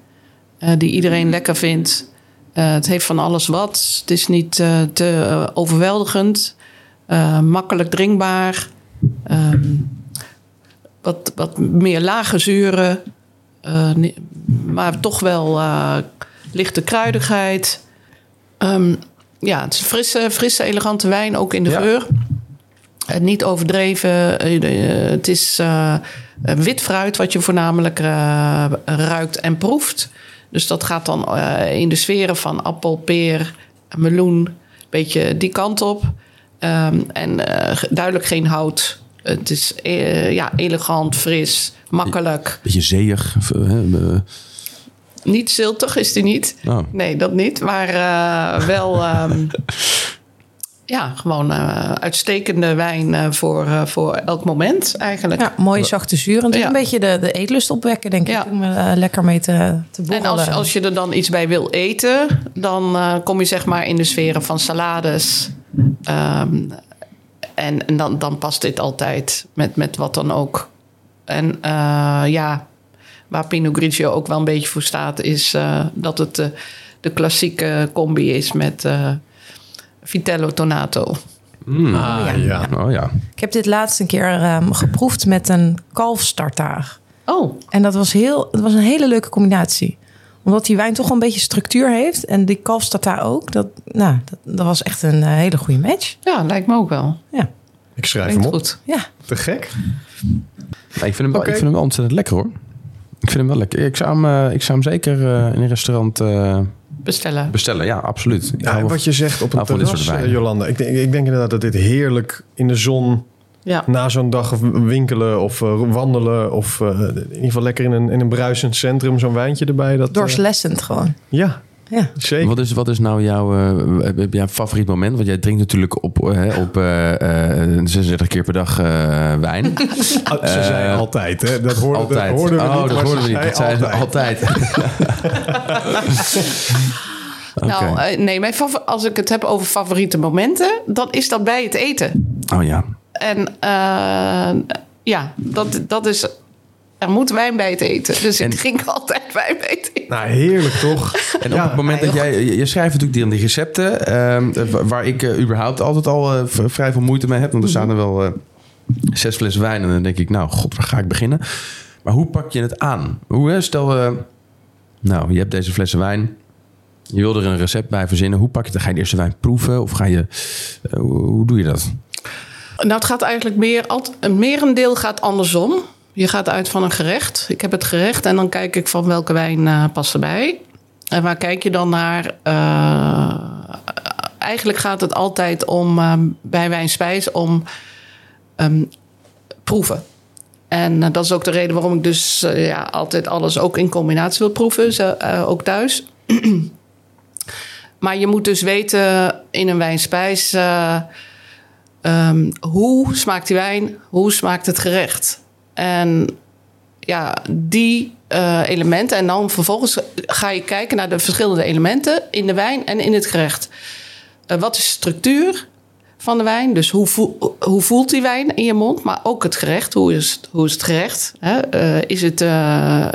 eh, die iedereen lekker vindt. Eh, het heeft van alles wat. Het is niet eh, te eh, overweldigend. Makkelijk drinkbaar. Ehm, wat, wat meer lage zuren. maar toch wel lichte kruidigheid. Ehm, ja, het is een frisse, frisse, elegante wijn, ook in de Ja. geur. Niet overdreven. Het is wit fruit wat je voornamelijk ruikt en proeft. Dus dat gaat dan eh, in de sferen van appel, peer, meloen. Beetje die kant op. Ehm, en eh, duidelijk geen hout. Het is eh, ja, elegant, fris, makkelijk. Beetje zeeig. Niet ziltig is die niet. oh. Nee, dat niet. Maar wel... ehm, ja, gewoon eh, uitstekende wijn eh, voor, eh, voor elk moment eigenlijk. Ja, mooie zachte. Het is Ja. een beetje de, de eetlust opwekken, denk Ja. ik. Om er lekker mee te, te En als, als je er dan iets bij wil eten, dan kom je zeg maar in de sferen van salades. Ehm, en en dan, dan past dit altijd met, met wat dan ook. En ja, waar Pinot Grigio ook wel een beetje voor staat, is dat het de klassieke combi is met Vitello Tonato. Mm. Ah, ja. Oh ja. Ik heb dit laatst een keer ehm, geproefd met een kalfstartaar. Oh, En dat was, heel, dat was een hele leuke combinatie. Omdat die wijn toch wel een beetje structuur heeft. En die kalfstartaar ook. Dat, nou, dat, dat was echt een eh, hele goede match. ja, lijkt me ook wel. Ja, Ik schrijf Klinkt hem op. goed. ja. Te gek. Nee, ik, vind hem wel, Oké. ik vind hem wel ontzettend lekker hoor. Ik vind hem wel lekker. Ik zou hem, eh, ik zou hem zeker eh, in een restaurant eh, Bestellen. bestellen. Ja, absoluut. Ja, wat je zegt op een terras, eh, Jolanda. Ik denk, ik denk inderdaad dat dit heerlijk in de zon... Ja. na zo'n dag of winkelen of eh, wandelen... of eh, in ieder geval lekker in een, in een bruisend centrum zo'n wijntje erbij. Dat, Doorslessend gewoon. ja, Ja. zeker. Wat is, wat is nou jouw eh, heb jij een favoriet moment? Want jij drinkt natuurlijk op, eh, hè, op eh, eh, 36 keer per dag eh, wijn. Ah, ze zei altijd, hè? Dat hoorden, altijd. Dat hoorden we oh, niet, dat hoorden we ze niet. Dat zei ze altijd. altijd. Nou, eh, nee, mijn favor- als ik het heb over favoriete momenten, dan is dat bij het eten. Oh ja. En eh, ja, dat, dat is. Er moet wijn bij het eten. Dus En- ik drink altijd wijn bij het eten. Nou, heerlijk toch? En Ja, op het moment dat jij... Je schrijft natuurlijk die, die recepten... ehm, wa- waar ik eh, überhaupt altijd al eh, vrij veel moeite mee heb. Want er staan er wel eh, zes flessen wijn. En dan denk ik, nou, god, waar ga ik beginnen? Maar hoe pak je het aan? Hoe, hè, stel, eh, nou, je hebt deze flessen wijn. Je wil er een recept bij verzinnen. Hoe pak je het? Ga je eerst de wijn proeven? Of ga je... eh, hoe, doe je dat? Nou, het gaat eigenlijk meer. alt- Een merendeel gaat andersom. Je gaat uit van een gerecht. Ik heb het gerecht en dan kijk ik van welke wijn eh past erbij. En waar kijk je dan naar? Eh, eigenlijk gaat het altijd om eh, bij wijnspijs om ehm, proeven. En dat is ook de reden waarom ik dus ja, altijd alles ook in combinatie wil proeven, ook thuis. maar je moet dus weten in een wijnspijs eh, ehm, hoe smaakt die wijn, hoe smaakt het gerecht. En ja, die eh, elementen. En dan vervolgens ga je kijken naar de verschillende elementen in de wijn en in het gerecht. Eh, wat is de structuur van de wijn? Dus hoe, hoe voelt die wijn in je mond? Maar ook het gerecht. Hoe is, het- hoe is het gerecht? Hè? Eh, is het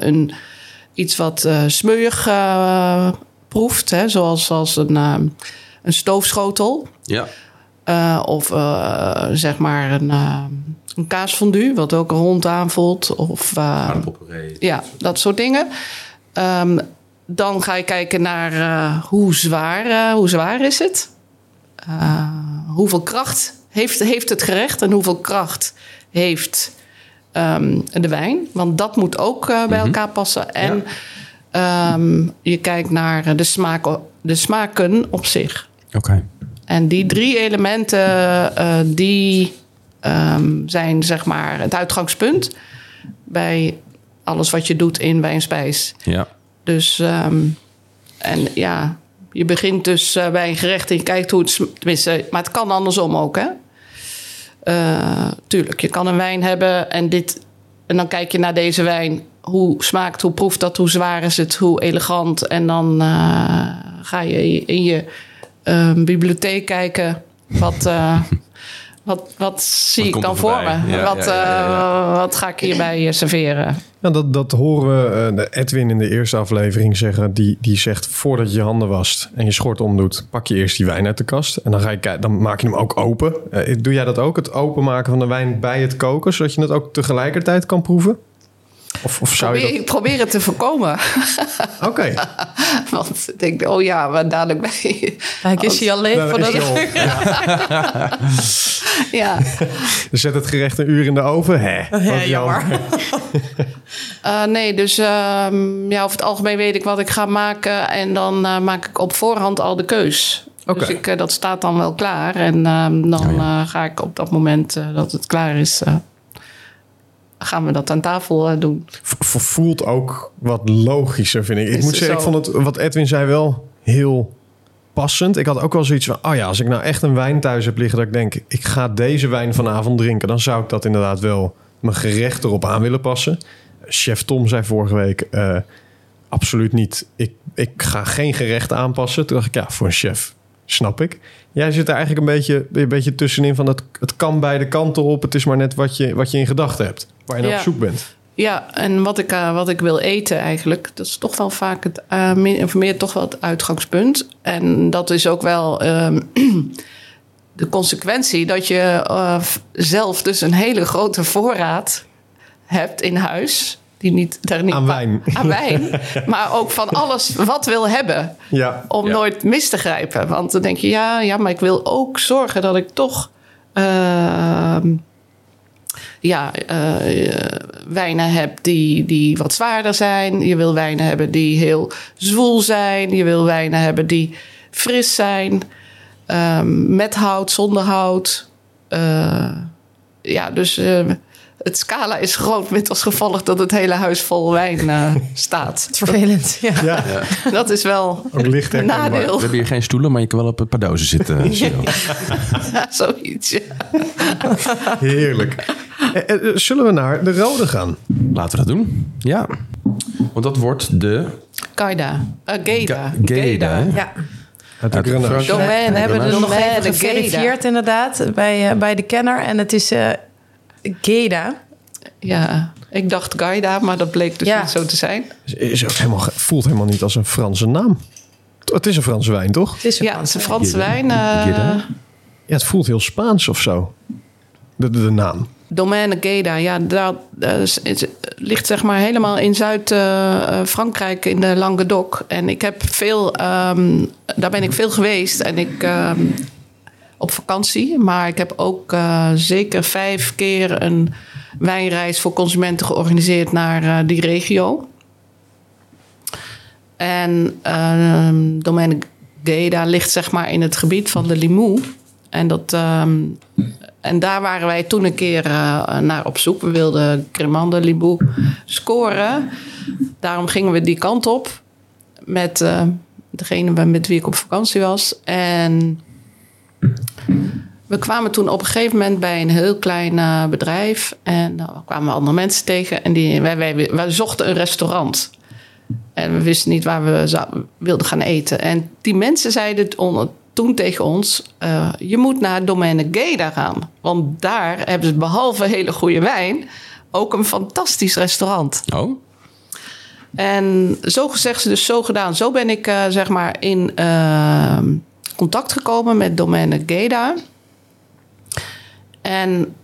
een, iets wat eh smeuig proeft? Hè? Zoals, zoals een, een stoofschotel. Ja. Of zeg maar een, uh, een kaasfondue, wat ook rond aanvoelt. Of uh, ja, dat soort dingen. Um, dan ga je kijken naar uh, hoe, zwaar, uh, hoe zwaar is het? Hoeveel kracht heeft, heeft het gerecht en hoeveel kracht heeft um, de wijn? Want dat moet ook bij mm-hmm. elkaar passen. En ja. um, je kijkt naar de, smaak, de smaken op zich. Oké. Okay. En die drie elementen, die um, zijn zeg maar het uitgangspunt bij alles wat je doet in wijnspijs. Ja. Dus, um, en ja, je begint dus uh, bij een gerecht en je kijkt hoe het, tenminste, maar het kan andersom ook, hè? Uh, tuurlijk, je kan een wijn hebben en dit, en dan kijk je naar deze wijn. Hoe smaakt, hoe proeft dat, hoe zwaar is het, hoe elegant. En dan uh, ga je in je een bibliotheek kijken. Wat, eh, wat, wat zie Wat ik dan voor me? Ja, wat, ja, ja, ja, eh, wat ga ik hierbij eh, serveren? Ja, dat, dat horen we eh, Edwin in de eerste aflevering zeggen. Die, die zegt voordat je je handen wast en je schort omdoet, pak je eerst die wijn uit de kast. En dan, ga je, kijken- dan maak je hem ook open. Doe jij dat ook, het openmaken van de wijn bij het koken, zodat je het ook tegelijkertijd kan proeven? Of, of zou je Probeer, ik probeer het te voorkomen. dat... Oké, Want ik denk, oh ja, maar dadelijk ben je... Kijk, is hij al leeg dan voordat is je ik... op. Ja. Dus zet het gerecht een uur in de oven. Hè, Ja, jammer. Eh, nee, dus ehm, ja, over het algemeen weet ik wat ik ga maken. En dan eh, maak ik op voorhand al de keus. Oké. Dus ik, eh, dat staat dan wel klaar. En ehm, dan eh, ga ik op dat moment eh, dat het klaar is... gaan we dat aan tafel eh, doen. Voelt ook wat logischer, vind ik. Ik moet zeggen, ik zo? vond het, wat Edwin zei, wel heel passend. Ik had ook wel zoiets van, oh ja, als ik nou echt een wijn thuis heb liggen... dat ik denk, ik ga deze wijn vanavond drinken... dan zou ik dat inderdaad wel mijn gerecht erop aan willen passen. Chef Tom zei vorige week, eh, absoluut niet. Ik, ik ga geen gerecht aanpassen. Toen dacht ik, ja, voor een chef snap ik. Jij zit er eigenlijk een beetje, een beetje tussenin van... Het, het kan beide kanten op. Het is maar net wat je, wat je in gedachten hebt. Waar je naar Ja. op zoek bent. Ja, en wat ik, eh, wat ik wil eten eigenlijk, dat is toch wel vaak het, eh, min of meer toch wel het uitgangspunt. En dat is ook wel ehm, de consequentie dat je eh, zelf dus een hele grote voorraad hebt in huis. Die niet, daar niet Aan wijn. Aan wijn. maar ook van alles wat wil hebben. Ja, Om Ja. nooit mis te grijpen. Want dan denk je, ja, ja, maar ik wil ook zorgen dat ik toch. Ja, eh, wijnen heb die, die wat zwaarder zijn. Je wil wijnen hebben die heel zwoel zijn. Je wil wijnen hebben die fris zijn. ehm, met hout, zonder hout. Eh, ja, dus eh, het scala is groot met als gevolg dat het hele huis vol wijn eh, staat. Vervelend, ja. ja. Dat is wel Ook licht een herkenbaar. We nadeel. hebben hier geen stoelen, maar je kan wel op een paar dozen zitten. Ja, zoiets. ja. Heerlijk. Eh, eh, Zullen we naar de rode gaan? Laten we dat doen. Ja. Want dat wordt de... Gaida. Eh, Geda. Ga- Geda, ja. Uit de Uit Grenache. Frankrijk. Domaine. We hebben het nog even geverifieerd inderdaad bij, eh, bij de kenner. En het is eh Geda. Ja, ik dacht Gaida, maar dat bleek dus Ja. niet zo te zijn. Is ook helemaal, voelt helemaal niet als een Franse naam. Het is een Franse wijn, toch? Het is een Ja, het is een Franse Franse wijn. eh, Geda. Ja, het voelt heel Spaans of zo. De, de, de naam. Domaine Geda, ja, dat eh, ligt zeg maar helemaal in Zuid-Frankrijk in de Languedoc. En ik heb veel, ehm, daar ben ik veel geweest en ik ehm, op vakantie. Maar ik heb ook eh, zeker vijf keer een wijnreis voor consumenten georganiseerd naar eh, die regio. En ehm Domaine Geda ligt zeg maar in het gebied van de Limoux. En, dat, ehm, en daar waren wij toen een keer eh, naar op zoek. We wilden Cremant de Limoux scoren. Daarom gingen we die kant op met eh, degene met wie ik op vakantie was. En we kwamen toen op een gegeven moment bij een heel klein eh, bedrijf. En daar kwamen we andere mensen tegen. En die, wij, wij, wij zochten een restaurant. En we wisten niet waar we wilden gaan eten. En die mensen zeiden toen tegen ons... eh, je moet naar Domaine Geda gaan. Want daar hebben ze behalve hele goede wijn... ook een fantastisch restaurant. Oh, En zo gezegd, dus zo gedaan. Zo ben ik eh, zeg maar in eh, contact gekomen met Domaine Geda. En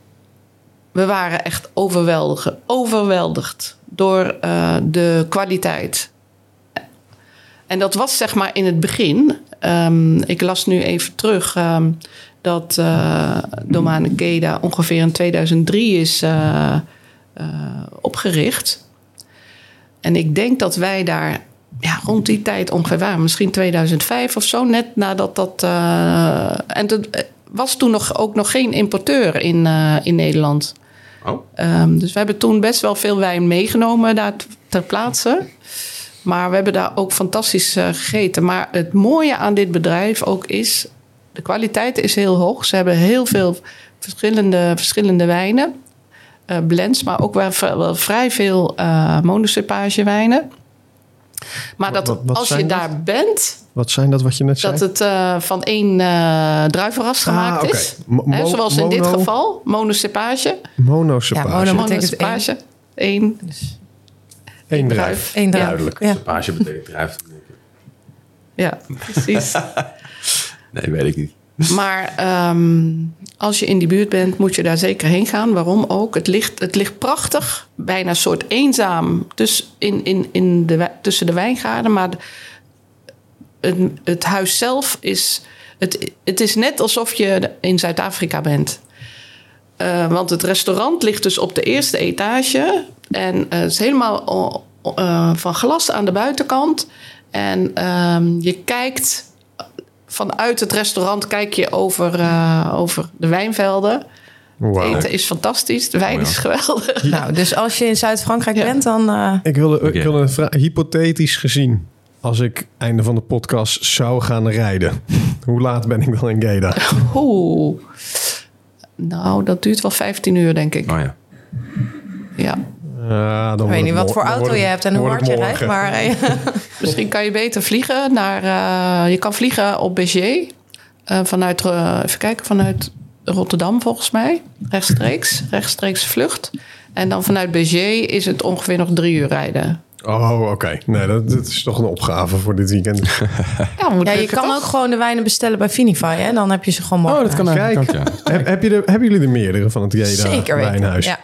we waren echt overweldigd, overweldigd door de kwaliteit. En dat was zeg maar in het begin. Ehm, ik las nu even terug ehm, dat eh Domaine Geda ongeveer in 2003 is eh, eh, opgericht. En ik denk dat wij daar ja, rond die tijd ongeveer waren. Misschien 2005 of zo, net nadat dat... en er was toen nog, ook nog geen importeur in, in Nederland. oh. Ehm, dus we hebben toen best wel veel wijn meegenomen daar ter plaatse. Maar we hebben daar ook fantastisch eh, gegeten. Maar het mooie aan dit bedrijf ook is... de kwaliteit is heel hoog. Ze hebben heel veel verschillende, verschillende wijnen. eh, blends, maar ook wel, vrij veel eh monocepagewijnen. Maar dat wat- wat als je dat? daar bent, Wat zijn dat wat je net zei? dat het eh, van één eh druivenras gemaakt Ah, oké. is. Mo- Hè, mo- zoals in dit geval, monocepage. Monocepage. Ja, mono- betekent Monocepage. Eén Eén druif. druif. Eén druif. Duidelijk. Ja. Page betekent druif. Ja, precies. Nee, weet ik niet. Maar ehm, als je in die buurt bent, moet je daar zeker heen gaan. Waarom ook? Het ligt, het ligt prachtig, bijna een soort eenzaam tussen, in, in, in de, tussen de wijngaarden. Maar het, het huis zelf is. Het, het is net alsof je in Zuid-Afrika bent. Eh, want het restaurant ligt dus op de eerste etage. En eh, het is helemaal eh, van glas aan de buitenkant. En ehm, je kijkt vanuit het restaurant kijk je over, eh, over de wijnvelden. Wauw. Het eten is fantastisch. De wijn Oh ja. is geweldig. Nou, dus als je in Zuid-Frankrijk Ja. bent, dan... eh, Ik wilde, ik wilde een vraag. Hypothetisch gezien, als ik einde van de podcast zou gaan rijden, hoe laat ben ik dan in Geda? Oeh. Nou, dat duurt wel 15 uur, denk ik. Oh ja. Ja. Dan ik weet niet wat voor auto je hebt en hoe hard je rijdt. Maar eh, Misschien kan je beter vliegen naar... eh, je kan vliegen op Béziers. eh, vanuit, eh, even kijken, vanuit Rotterdam volgens mij. Rechtstreeks. Rechtstreeks vlucht. En dan vanuit Béziers is het ongeveer nog drie uur rijden. Oh, oké. Nee, dat, dat is toch een opgave voor dit weekend. Ja, moet ja, je kan toch? ook gewoon de wijnen bestellen bij Finify. Hè? Dan heb je ze gewoon morgen. Oh, dat kan Kijk. eigenlijk ook, ja. Heb, heb je er, hebben jullie er meerdere van het Geda Zeker weten. wijnhuis? Ja,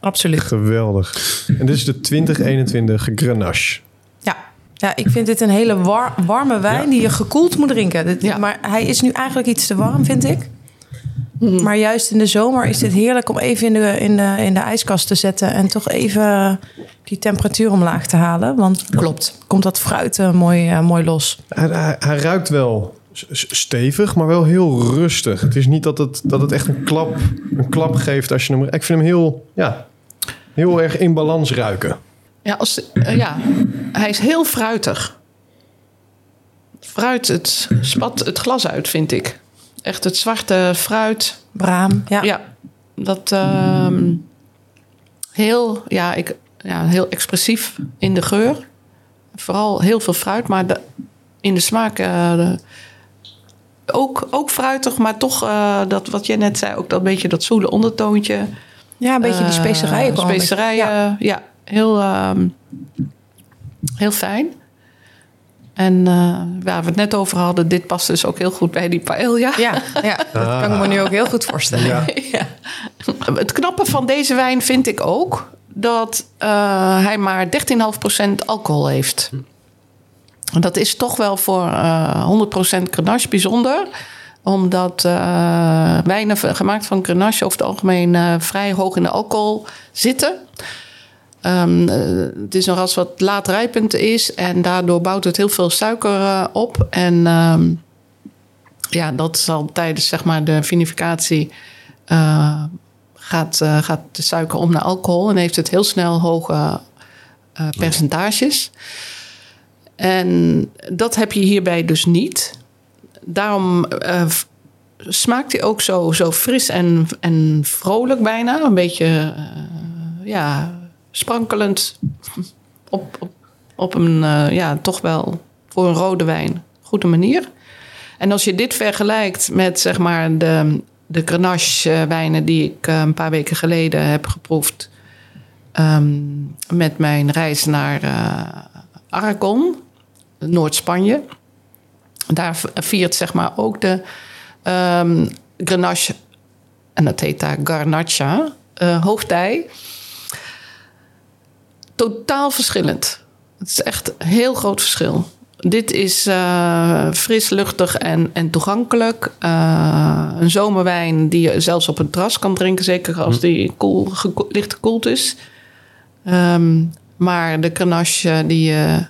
absoluut. Geweldig. En dit is de 2021 Grenache. Ja. ja, ik vind dit een hele war- warme wijn Ja. die je gekoeld moet drinken. Dit- Ja. Maar hij is nu eigenlijk iets te warm, vind ik. Maar juist in de zomer is dit heerlijk om even in de, in, de, in de ijskast te zetten... en toch even die temperatuur omlaag te halen. Want Klopt. komt dat fruit eh, mooi, eh, mooi los. Hij, hij, hij ruikt wel stevig, maar wel heel rustig. Het is niet dat het, dat het echt een klap, een klap geeft als je hem... Ik vind hem heel, ja, heel erg in balans ruiken. Ja, als, eh, ja, hij is heel fruitig. Fruit, het spat het glas uit, vind ik. Echt het zwarte fruit. Braam, ja. Ja, dat ehm, heel, ja, ik, ja, heel expressief in de geur. Vooral heel veel fruit, maar de, in de smaak eh, de- ook, ook fruitig, maar toch eh, dat wat jij net zei, ook dat beetje dat zoele ondertoontje. Ja, een beetje die Eh, specerijen. Specerijen, Ja. ja, heel, ehm, heel fijn. En eh, waar we het net over hadden, dit past dus ook heel goed bij die paella. Ja, ja, dat kan ik me nu ook heel goed voorstellen. Ja. Ja. Het knappe van deze wijn vind ik ook dat eh, hij maar 13,5% alcohol heeft. En Dat is toch wel voor eh 100% Grenache bijzonder. Omdat eh, wijnen gemaakt van Grenache over het algemeen eh, vrij hoog in de alcohol zitten. Ehm, eh, het is nog als wat laat rijpend is en daardoor bouwt het heel veel suiker eh, op. En ehm, ja, dat zal tijdens zeg maar, de vinificatie eh, gaat, gaat de suiker om naar alcohol en heeft het heel snel hoge percentages. En dat heb je hierbij dus niet. Daarom smaakt hij ook zo, zo fris en, en vrolijk bijna. Een beetje ja, sprankelend op, op, een eh, ja, toch wel voor een rode wijn goede manier. En als je dit vergelijkt met zeg maar de, de Grenache eh, wijnen die ik eh, een paar weken geleden heb geproefd ehm, met mijn reis naar Aragon, Noord-Spanje. Daar viert zeg maar ook de ehm, Grenache, en dat heet daar Garnacha, eh hoogtij. Totaal verschillend. Het is echt een heel groot verschil. Dit is eh, fris, luchtig en, en toegankelijk. Eh, een zomerwijn die je zelfs op een terras kan drinken. Zeker als die koel, geko- licht gekoeld is. Ehm, maar de Grenache die je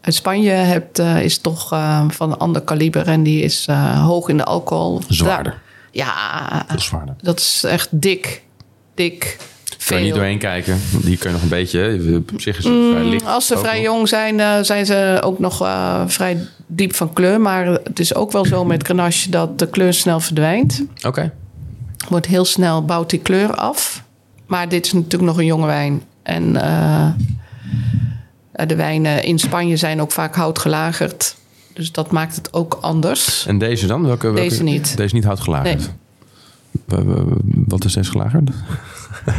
uit Spanje hebt... eh, is toch van een ander kaliber. En die is hoog in de alcohol. Zwaarder. Ja, zwaarder. dat is echt dik. Dik. Kun je niet doorheen kijken. Die kun je nog een beetje. Op zich is het vrij licht. Mm, Als ze vrij nog. jong zijn, eh, zijn ze ook nog eh, vrij diep van kleur. Maar het is ook wel zo met Grenache dat de kleur snel verdwijnt. Oké. Wordt heel snel, bouwt die kleur af. Maar dit is natuurlijk nog een jonge wijn. En eh, de wijnen in Spanje zijn ook vaak houtgelagerd. Dus dat maakt het ook anders. En deze dan? Welke, welke? Deze niet. Deze niet houtgelagerd? Nee. Wat is deze gelagerd?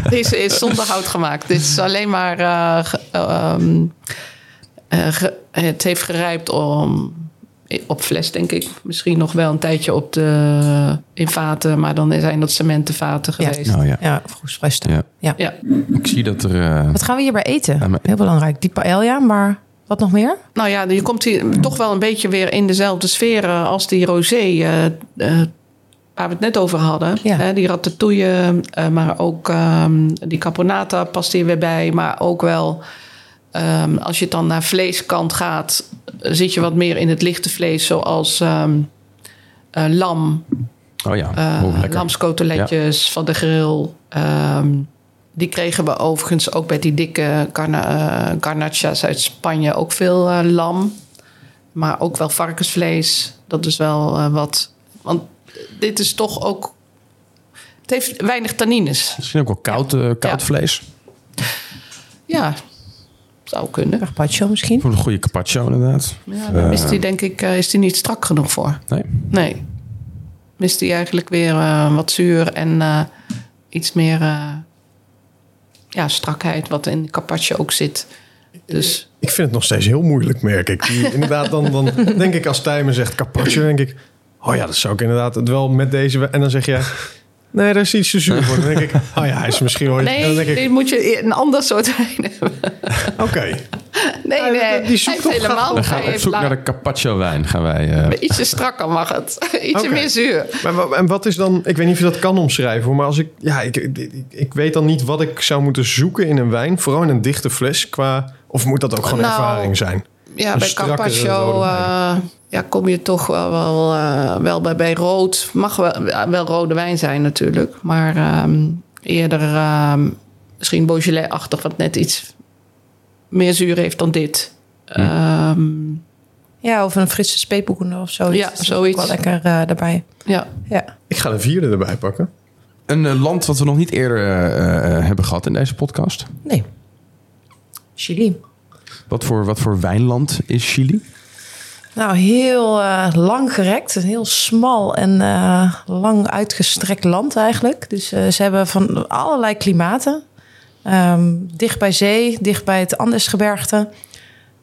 Deze is zonder hout gemaakt. Dit is alleen maar. eh, ge- ehm, eh, ge- het heeft gerijpt om. Op fles, denk ik. Misschien nog wel een tijdje op de, in vaten. Maar dan zijn dat cementenvaten Ja. geweest. Nou ja. Ja, vroegspresten. ja. Ja. Ja. Ik zie dat er... eh, Wat gaan we hierbij eten? Ja, maar- Heel belangrijk. Die paella, maar wat nog meer? Nou ja, je komt hier toch wel een beetje weer in dezelfde sfeer als die rosé. Waar we het net over hadden. Ja. Hè, die ratatouille, eh, maar ook ehm, die caponata past hier weer bij. Maar ook wel, ehm, als je dan naar vleeskant gaat... zit je wat meer in het lichte vlees, zoals ehm, eh, lam, oh ja, eh oh, lamskoteletjes van de grill. Ehm, die kregen we overigens ook bij die dikke garna, garnachas uit Spanje. Ook veel eh, lam, maar ook wel varkensvlees. Dat is wel eh, wat... Want dit is toch ook... Het heeft weinig tannines. Misschien ook wel koud, eh, koud Ja. vlees. Ja, zou kunnen. Carpaccio misschien? Voor een goede carpaccio inderdaad. Ja, daar is die denk ik eh, is die niet strak genoeg voor. Nee? Nee. Mist die eigenlijk weer eh, wat zuur en eh, iets meer eh, ja, strakheid, wat in carpaccio ook zit. Dus Ik vind het nog steeds heel moeilijk, merk ik. Die, inderdaad, dan, dan denk ik als Tijmen zegt carpaccio, denk ik... Oh ja, dat zou ik inderdaad het wel met deze... En dan zeg je... Nee, daar is iets te zuur voor. Dan denk ik, oh ja, hij is misschien dan nee, denk ik, moet je een ander soort wijn hebben. oké. Nee, Ja, nee, die zoekt hij helemaal Dan gaan we hij op zoek naar de carpaccio wijn. Gaan wij, eh, Ietsje strakker mag het. Ietsje Oké. meer zuur. Maar, en wat is dan... Ik weet niet of je dat kan omschrijven, maar als ik... Ja, ik, ik, weet dan niet wat ik zou moeten zoeken in een wijn. Vooral in een dichte fles qua... Of moet dat ook gewoon Nou, ervaring zijn? Ja, Een bij Carpaccio eh, ja, kom je toch wel, wel, eh, wel bij, bij rood. Mag wel, wel rode wijn zijn natuurlijk. Maar ehm, eerder ehm, misschien Beaujolais-achtig, wat net iets meer zuur heeft dan dit. Ehm, Ja, of een frisse speetboeken of zoiets. Ja, zoiets. Wel lekker eh, daarbij. ja. Ja. Ik ga een vierde erbij pakken. Een eh, land wat we nog niet eerder eh, eh, hebben gehad in deze podcast. Nee. Chili. Wat voor, wat voor wijnland is Chili? Nou, heel eh, lang gerekt. Een heel smal en eh, lang uitgestrekt land eigenlijk. Dus eh, ze hebben van allerlei klimaten. Ehm, dicht bij zee, dicht bij het Andesgebergte.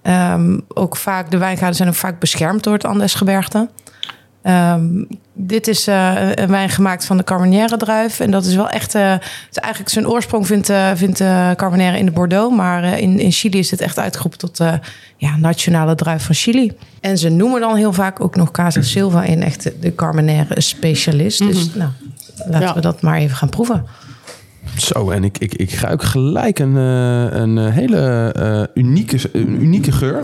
Ehm, ook vaak, de wijngaarden zijn ook vaak beschermd door het Andesgebergte. Ehm, dit is eh, een wijn gemaakt van de Carmenère druif. En dat is wel echt... eh, het is eigenlijk zijn oorsprong vindt, eh vindt eh, Carmenère in de Bordeaux. Maar eh, in, in Chili is het echt uitgeroepen tot eh ja, nationale druif van Chili. En ze noemen dan heel vaak ook nog Casa Silva in echt de- de Carmenère specialist. Dus nou, laten Ja. we dat maar even gaan proeven. Zo, en ik, ik, ik ruik gelijk een, eh, een hele eh, unieke, een unieke geur.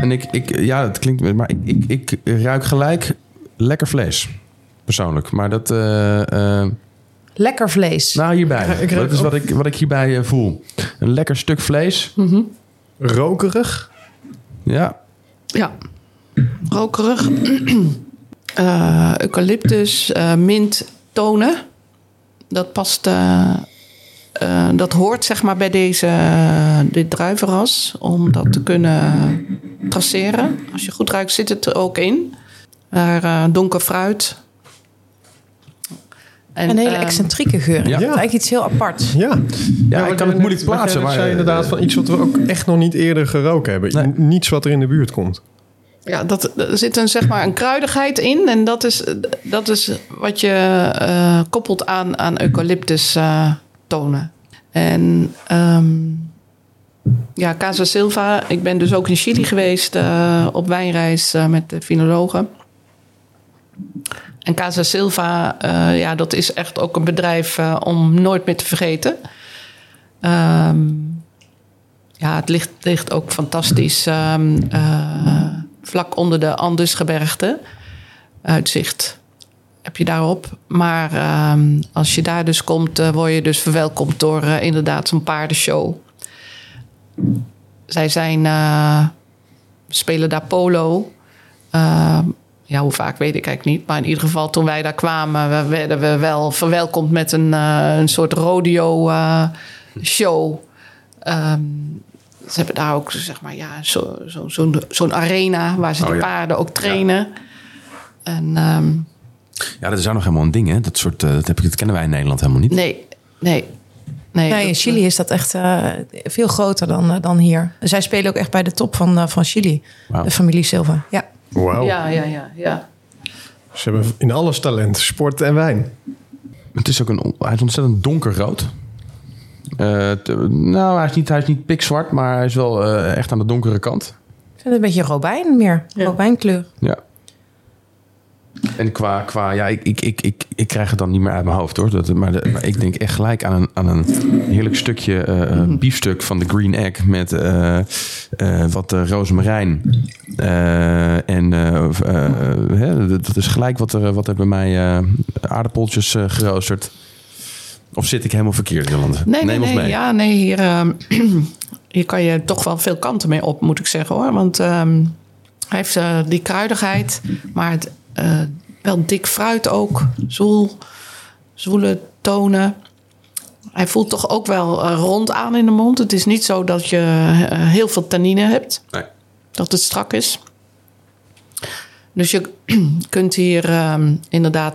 En ik, ik, ja, het klinkt, maar ik, ik, ik ruik gelijk lekker vlees. Persoonlijk. Maar dat, eh, eh, Lekker vlees. nou hierbij. dat is wat ik, wat ik hierbij eh, voel. Een lekker stuk vlees. Rokerig. Ja, Ja, rokerig. Eh, eucalyptus, eh, mint, tonen. Dat past, eh, eh, dat hoort zeg maar bij deze, dit druivenras. Om dat te kunnen traceren. Als je goed ruikt zit het er ook in. Maar eh, donker fruit. En, een hele ehm, excentrieke geur. Ja. Ja. Eigenlijk iets heel aparts. Ja. ja, ik kan het moeilijk plaatsen. Maar, zei inderdaad van iets wat we ook echt nog niet eerder geroken hebben. Nee. Niets wat er in de buurt komt. Ja, dat, er zit een, zeg maar, een kruidigheid in. En dat is, dat is wat je eh, koppelt aan, aan eucalyptus eh, tonen. En ehm, ja, Casa Silva. Ik ben dus ook in Chili geweest eh, op wijnreis eh, met de finologen. En Casa Silva, eh, ja, dat is echt ook een bedrijf om nooit meer te vergeten. Ehm, ja, het ligt, ligt ook fantastisch ehm, eh, vlak onder de Andesgebergte. Uitzicht heb je daarop. Maar ehm, als je daar dus komt, eh, word je dus verwelkomd door eh, inderdaad zo'n paardenshow. Zij zijn, eh, spelen daar polo. Ehm, ja, hoe vaak weet ik eigenlijk niet. Maar in ieder geval, toen wij daar kwamen, we- werden we wel verwelkomd met een, een soort rodeo eh, show. Ehm, ze hebben daar ook zeg maar ja, zo, zo, zo'n zo'n arena waar ze Oh, de ja. paarden ook trainen. En Ja, dat is ook nog helemaal een ding, hè? Dat, soort, eh, dat, heb ik, dat kennen wij in Nederland helemaal niet. nee, nee. Nee, Nee, in Chili is dat echt eh, veel groter dan, eh, dan hier. Zij spelen ook echt bij de top van, van Chili. De familie Silva. Ja. Wauw. Ja, ja, ja, ja. Ze hebben in alles talent. Sport en wijn. Het is ook een, hij is ontzettend donkerrood. Eh, nou, hij is, niet, hij is niet pikzwart, maar hij is wel eh, echt aan de donkere kant. Ik vind het een beetje robijn meer. Ja. Robijnkleur. Ja. En qua, qua ja, ik, ik, ik, ik, ik krijg het dan niet meer uit mijn hoofd hoor. Dat, maar, de- maar ik denk echt gelijk aan een, aan een heerlijk stukje eh, eh, biefstuk van de Green Egg met eh, wat rozemarijn. En hè, dat is gelijk wat er, wat er bij mij aardappeltjes geroosterd. Of zit ik helemaal verkeerd, Jolande? Nee, nee, Neem ons nee. mee. Ja, nee, hier, ehm, hier kan je toch wel veel kanten mee op, moet ik zeggen hoor. Want ehm, hij heeft die kruidigheid, maar het, eh, wel dik fruit ook. Zoel, zoele tonen. Hij voelt toch ook wel eh, rond aan in de mond. Het is niet zo dat je eh, heel veel tannine hebt. Nee. Dat het strak is. Dus je kunt hier ehm, inderdaad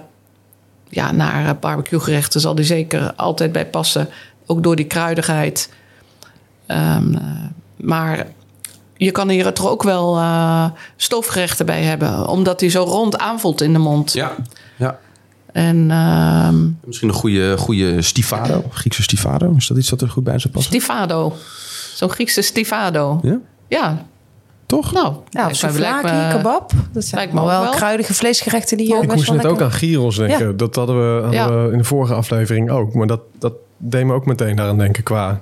ja, naar eh, barbecuegerechten zal die zeker altijd bij passen. Ook door die kruidigheid. Ehm, eh, maar je kan hier toch ook wel eh, stoofgerechten bij hebben. Omdat hij zo rond aanvoelt in de mond. Ja, ja. En ehm Misschien een goede, goede stivado, Griekse stivado. Is dat iets dat er goed bij zou passen? stivado. Zo'n Griekse stivado. Ja, Ja, toch? nou. Nou, mij- lijkt souvlaki, me- kebab. Dat zijn lijkt me wel wel. kruidige vleesgerechten die hier Ik best moest net ook aan gyros denken. Ja. Dat hadden, we, hadden Ja. we in de vorige aflevering ook. Maar dat, dat deed me ook meteen daaraan denken qua,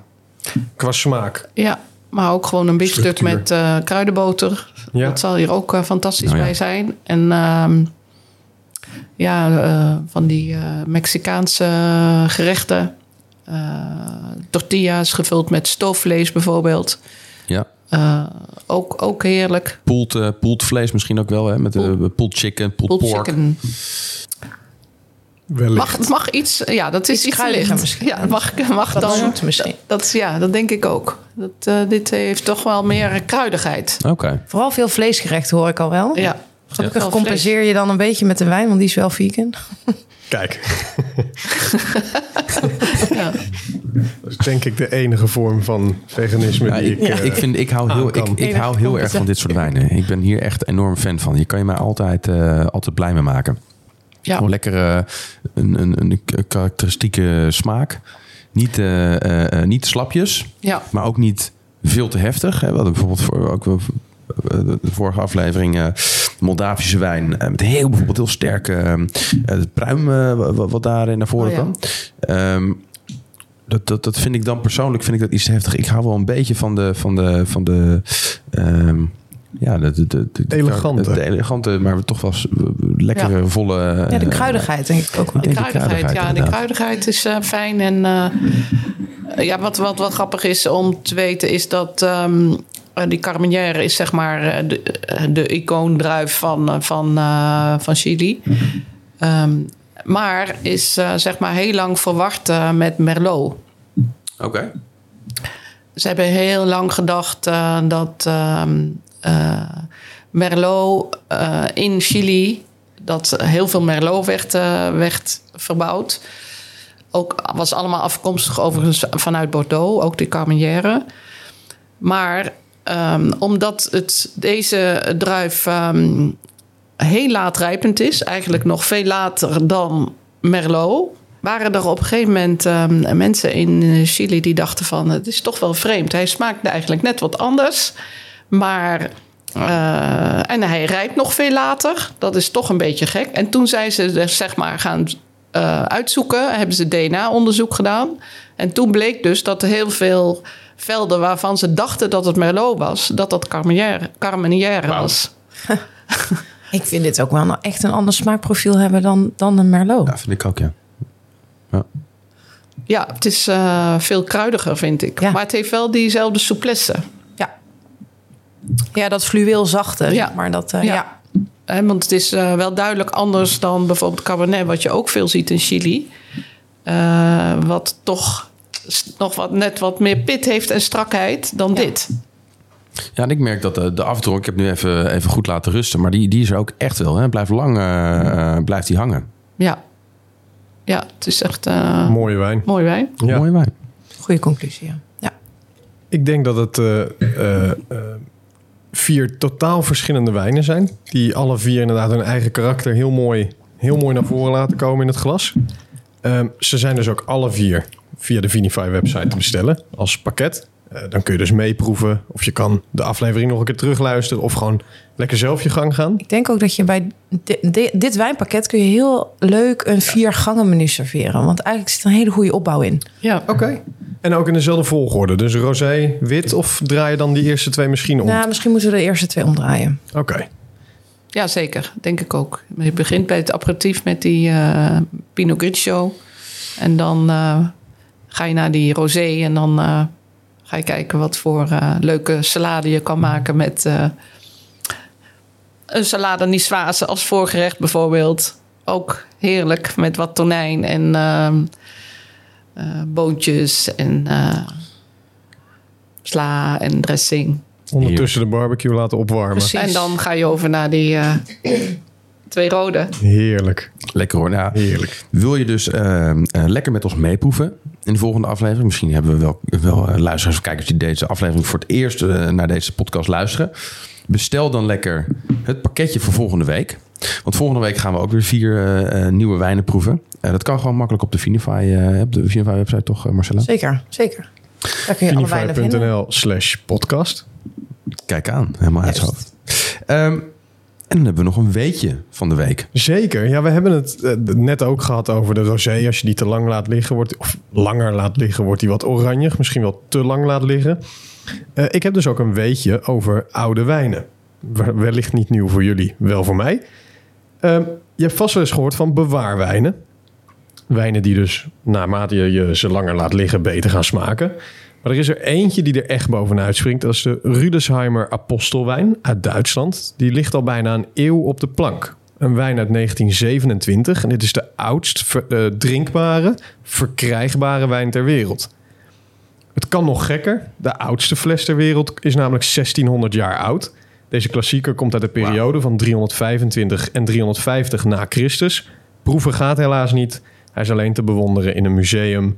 qua smaak. Ja, maar ook gewoon een biefstuk met eh, kruidenboter. Ja. Dat zal hier ook eh, fantastisch Nou ja. bij zijn. En ehm, ja, eh, van die eh, Mexicaanse gerechten. Eh, tortillas gevuld met stoofvlees bijvoorbeeld. Ja. Eh, ook, ook heerlijk. Poeld vlees misschien ook wel, hè? Met de poeld chicken, Pulled pork. chicken. Wellicht. Mag, het mag iets, ja, dat is Iets iets, kruidiger licht. misschien. Ja, mag, mag Wat dan. zoet misschien. Dat, ja, dat denk ik ook. Dat, eh, dit heeft toch wel meer kruidigheid. Oké. Vooral veel vleesgerechten hoor ik al wel. Ja. Gelukkig compenseer je dan een beetje met de wijn, want die is wel vegan. Kijk, Ja. dat is denk ik de enige vorm van veganisme Ja, die ik, ik... eh, ik, vind, ik hou heel, ik, ik hou heel erg van dit soort wijnen. Ik ben hier echt enorm fan van. Je kan je mij altijd, eh, altijd blij mee maken. Ja. Gewoon lekker eh, een, een, een karakteristieke smaak. Niet, eh, eh, eh, niet slapjes, ja. maar ook niet veel te heftig. Hè. We hadden bijvoorbeeld voor, ook wel, de vorige aflevering eh, Moldavische wijn. met heel, bijvoorbeeld heel sterke eh, het pruim eh, wat, wat daar naar voren Oh ja. kwam. Ehm, dat, dat, dat vind ik dan persoonlijk vind ik dat iets te heftig. Ik hou wel een beetje van de, van de, van de ehm, ja, de, de, de, de, Elegante. de elegante, maar toch wel lekkere, volle. Ja, de kruidigheid denk ik ook wel. De kruidigheid, ja, de kruidigheid is eh, fijn. En eh, ja, wat, wat wel grappig is om te weten, is dat ehm, eh, die Carmenère is zeg maar eh, de, de icoondruif van, van, eh, van Chili. Ehm, maar is eh, zeg maar heel lang verward eh, met Merlot. Oké. Ze hebben heel lang gedacht eh, dat ehm, eh, Merlot eh, in Chili, dat heel veel Merlot werd, eh, werd verbouwd. Ook was allemaal afkomstig overigens vanuit Bordeaux, ook de Carmenère. Maar ehm, omdat het, deze druif ehm, heel laat rijpend is, eigenlijk nog veel later dan Merlot, waren er op een gegeven moment ehm, mensen in Chili die dachten van het is toch wel vreemd. Hij smaakt eigenlijk net wat anders, maar eh, en hij rijpt nog veel later. Dat is toch een beetje gek. En toen zijn ze er zeg maar gaan eh, uitzoeken, hebben ze DNA-onderzoek gedaan. En toen bleek dus dat er heel veel velden waarvan ze dachten dat het Merlot was, dat dat Wauw. was. Ik vind dit ook wel echt een ander smaakprofiel hebben dan, dan een Merlot. Ja, vind ik ook, ja. Ja, het is eh, veel kruidiger, vind ik. Ja. Maar het heeft wel diezelfde souplesse. Ja, dat fluweel zachte. Ja. Maar dat, eh, Ja. want het is eh, wel duidelijk anders dan bijvoorbeeld Cabernet... wat je ook veel ziet in Chili. Eh, wat toch nog wat, net wat meer pit heeft en strakheid dan Ja. dit. Ja, en ik merk dat de, de afdruk, ik heb nu even, even goed laten rusten, maar die, die is er ook echt wel. Hè? Blijft lang blijft die hangen. Ja, ja het is echt eh, Mooie wijn. mooi wijn. Ja. Mooie wijn. Goede conclusie, ja. ja. Ik denk dat het eh, eh, eh, vier totaal verschillende wijnen zijn. Die alle vier inderdaad hun eigen karakter heel mooi, heel mooi naar voren laten komen in het glas. Ehm, ze zijn dus ook alle vier via de Vinify website te bestellen als pakket. Eh, dan kun je dus meeproeven of je kan de aflevering nog een keer terugluisteren of gewoon lekker zelf je gang gaan. Ik denk ook dat je bij di- di- dit wijnpakket kun je heel leuk een vier gangen menu serveren. Want eigenlijk zit er een hele goede opbouw in. Ja, Oké. En ook in dezelfde volgorde. Dus rosé, wit of draai je dan die eerste twee misschien om? Nou, misschien moeten we de eerste twee omdraaien. Oké. ja zeker. Denk ik ook. Je begint bij het aperitief met die eh, Pinot Grigio. En dan eh, ga je naar die rosé en dan eh, ga je kijken wat voor leuke salade je kan maken met eh, een salade niçoise als voorgerecht bijvoorbeeld. Ook heerlijk met wat tonijn en ehm, eh, boontjes en eh, sla en dressing. Ondertussen de barbecue laten opwarmen. Precies. En dan ga je over naar die eh, twee rode. Heerlijk. Lekker hoor. Nou, Heerlijk. wil je dus lekker met ons meeproeven in de volgende aflevering? Misschien hebben we wel, wel luisteraars of kijkers die deze aflevering voor het eerst naar deze podcast luisteren. Bestel dan lekker het pakketje voor volgende week. Want volgende week gaan we ook weer vier eh, eh, nieuwe wijnen proeven. Eh, dat kan gewoon makkelijk op de Vinify, eh, op de Vinify website toch, Marcella? Zeker, zeker. Daar kun je alle wijnen vinden. Vinify.nl slash podcast. Kijk aan, helemaal uit hoofd. Ehm, en dan hebben we nog een weetje van de week. Zeker. Ja, we hebben het net ook gehad over de rosé. Als je die te lang laat liggen, wordt, of langer laat liggen, wordt die wat oranje. Misschien wel te lang laat liggen. Eh, ik heb dus ook een weetje over oude wijnen. Wel- Wellicht niet nieuw voor jullie, wel voor mij. Ehm, je hebt vast wel eens gehoord van bewaarwijnen. Wijnen die dus naarmate je, ze langer laat liggen beter gaan smaken. Maar er is er eentje die er echt bovenuit springt. Dat is de Rudesheimer Apostelwijn uit Duitsland. Die ligt al bijna een eeuw op de plank. Een wijn uit 1927. En dit is de oudst eh, drinkbare, verkrijgbare wijn ter wereld. Het kan nog gekker. De oudste fles ter wereld is namelijk 1600 jaar oud. Deze klassieker komt uit de periode van 325 en 350 na Christus. Proeven gaat helaas niet. Hij is alleen te bewonderen in een museum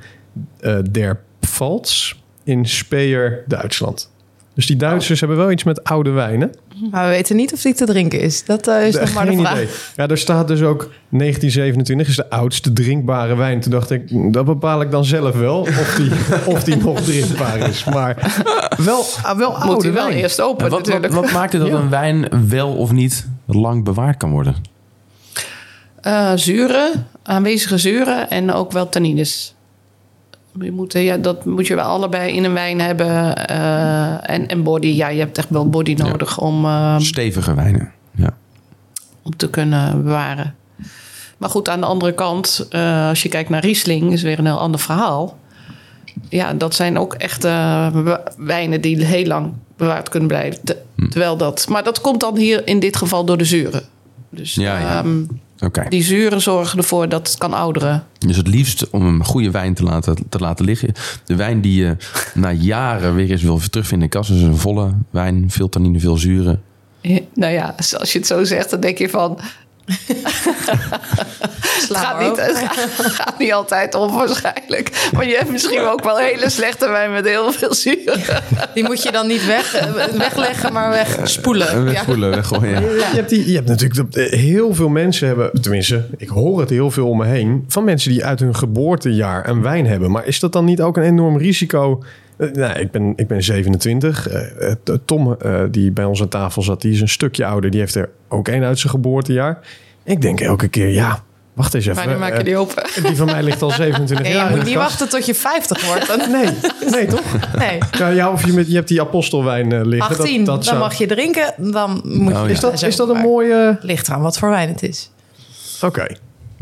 eh, der Pfalz in Speyer, Duitsland. Dus die Duitsers hebben wel iets met oude wijnen. Maar we weten niet of die te drinken is. Dat eh, is nog maar de vraag. idee. Ja, er staat dus ook 1927 is de oudste drinkbare wijn. Toen dacht ik, hm, dat bepaal ik dan zelf wel of die, of die nog drinkbaar is. Maar wel, ah, wel Moet oude wel wijn. eerst open En wat, wat, natuurlijk. wat maakt het dat Ja. een wijn wel of niet lang bewaard kan worden? Eh, zuren, aanwezige zuren en ook wel tannines. Je moet, ja, dat moet je wel allebei in een wijn hebben. eh, en, en body, ja, je hebt echt wel body Ja. nodig om, eh, Stevige wijnen. Ja. om te kunnen bewaren. Maar goed, aan de andere kant, eh, als je kijkt naar Riesling, is weer een heel ander verhaal. Ja, dat zijn ook echt eh, wijnen die heel lang bewaard kunnen blijven. Hm. Terwijl dat, maar dat komt dan hier in dit geval door de zuren. Dus Ja, ja. ehm, Die zuren zorgen ervoor dat het kan ouderen. Dus het liefst om een goede wijn te laten, te laten liggen. De wijn die je na jaren weer eens wil terugvinden in de kast. is een volle wijn, veel tannine, veel zuren. Ja, Nou ja, als je het zo zegt, dan denk je van... Het gaat, niet, het gaat niet altijd om waarschijnlijk. Maar je hebt misschien ook wel hele slechte wijn met heel veel zuur. Die moet je dan niet weg, eh, wegleggen, maar wegspoelen. Ja. Wegspoelen, weggooien. ja. Je hebt, die, je hebt natuurlijk dat, eh, heel veel mensen hebben, tenminste, ik hoor het heel veel om me heen, van mensen die uit hun geboortejaar een wijn hebben. Maar is dat dan niet ook een enorm risico? Eh, nou, ik ben, ik ben 27. Eh, eh, Tom, die bij ons aan tafel zat, die is een stukje ouder. Die heeft er ook een uit zijn geboortejaar. Ik denk elke keer, ja, wacht eens even. Wanneer maak je eh, die open? die van mij ligt al 27 Nee, jaar. je moet niet wachten tot je 50 wordt. Dan- Nee, nee toch? Nee, Ja, ja, of je, met, je hebt die apostelwijn liggen. 18, dat, dat dan zou- mag je drinken. Dan moet je Oh, ja. is, dat, is dat een mooie... Ligt eraan wat voor wijn het is. Oké.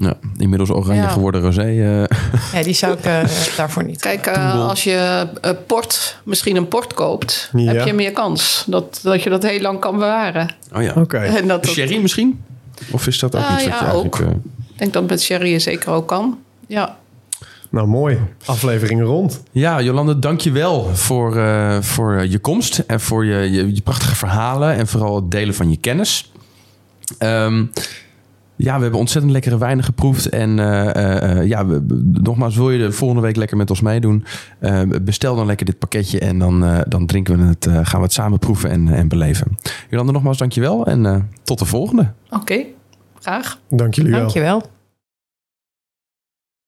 Ja, inmiddels oranje Ja. geworden rosé. eh, Ja, die zou ik eh, daarvoor niet. Kijk, eh, als je port, misschien een port koopt, Ja. heb je meer kans dat, dat je dat heel lang kan bewaren. oh ja. Oké. En dat, dat- Sherry misschien? Of is dat ook iets wat ja, je eigenlijk... ook. ik denk dat met sherry je zeker ook kan. Ja, Nou, mooi. Aflevering rond. Ja, Jolande, dank je wel voor, eh, voor je komst en voor je, je, je prachtige verhalen en vooral het delen van je kennis. Ehm, ja, we hebben ontzettend lekkere wijnen geproefd. En eh, eh, eh, ja, we- nogmaals, wil je de volgende week lekker met ons meedoen? bestel dan lekker dit pakketje en dan, eh, dan drinken we het, eh, gaan we het samen proeven en, en beleven. Jolande, nogmaals dankjewel en eh, tot de volgende. Oké, graag. Dank jullie wel. Dankjewel.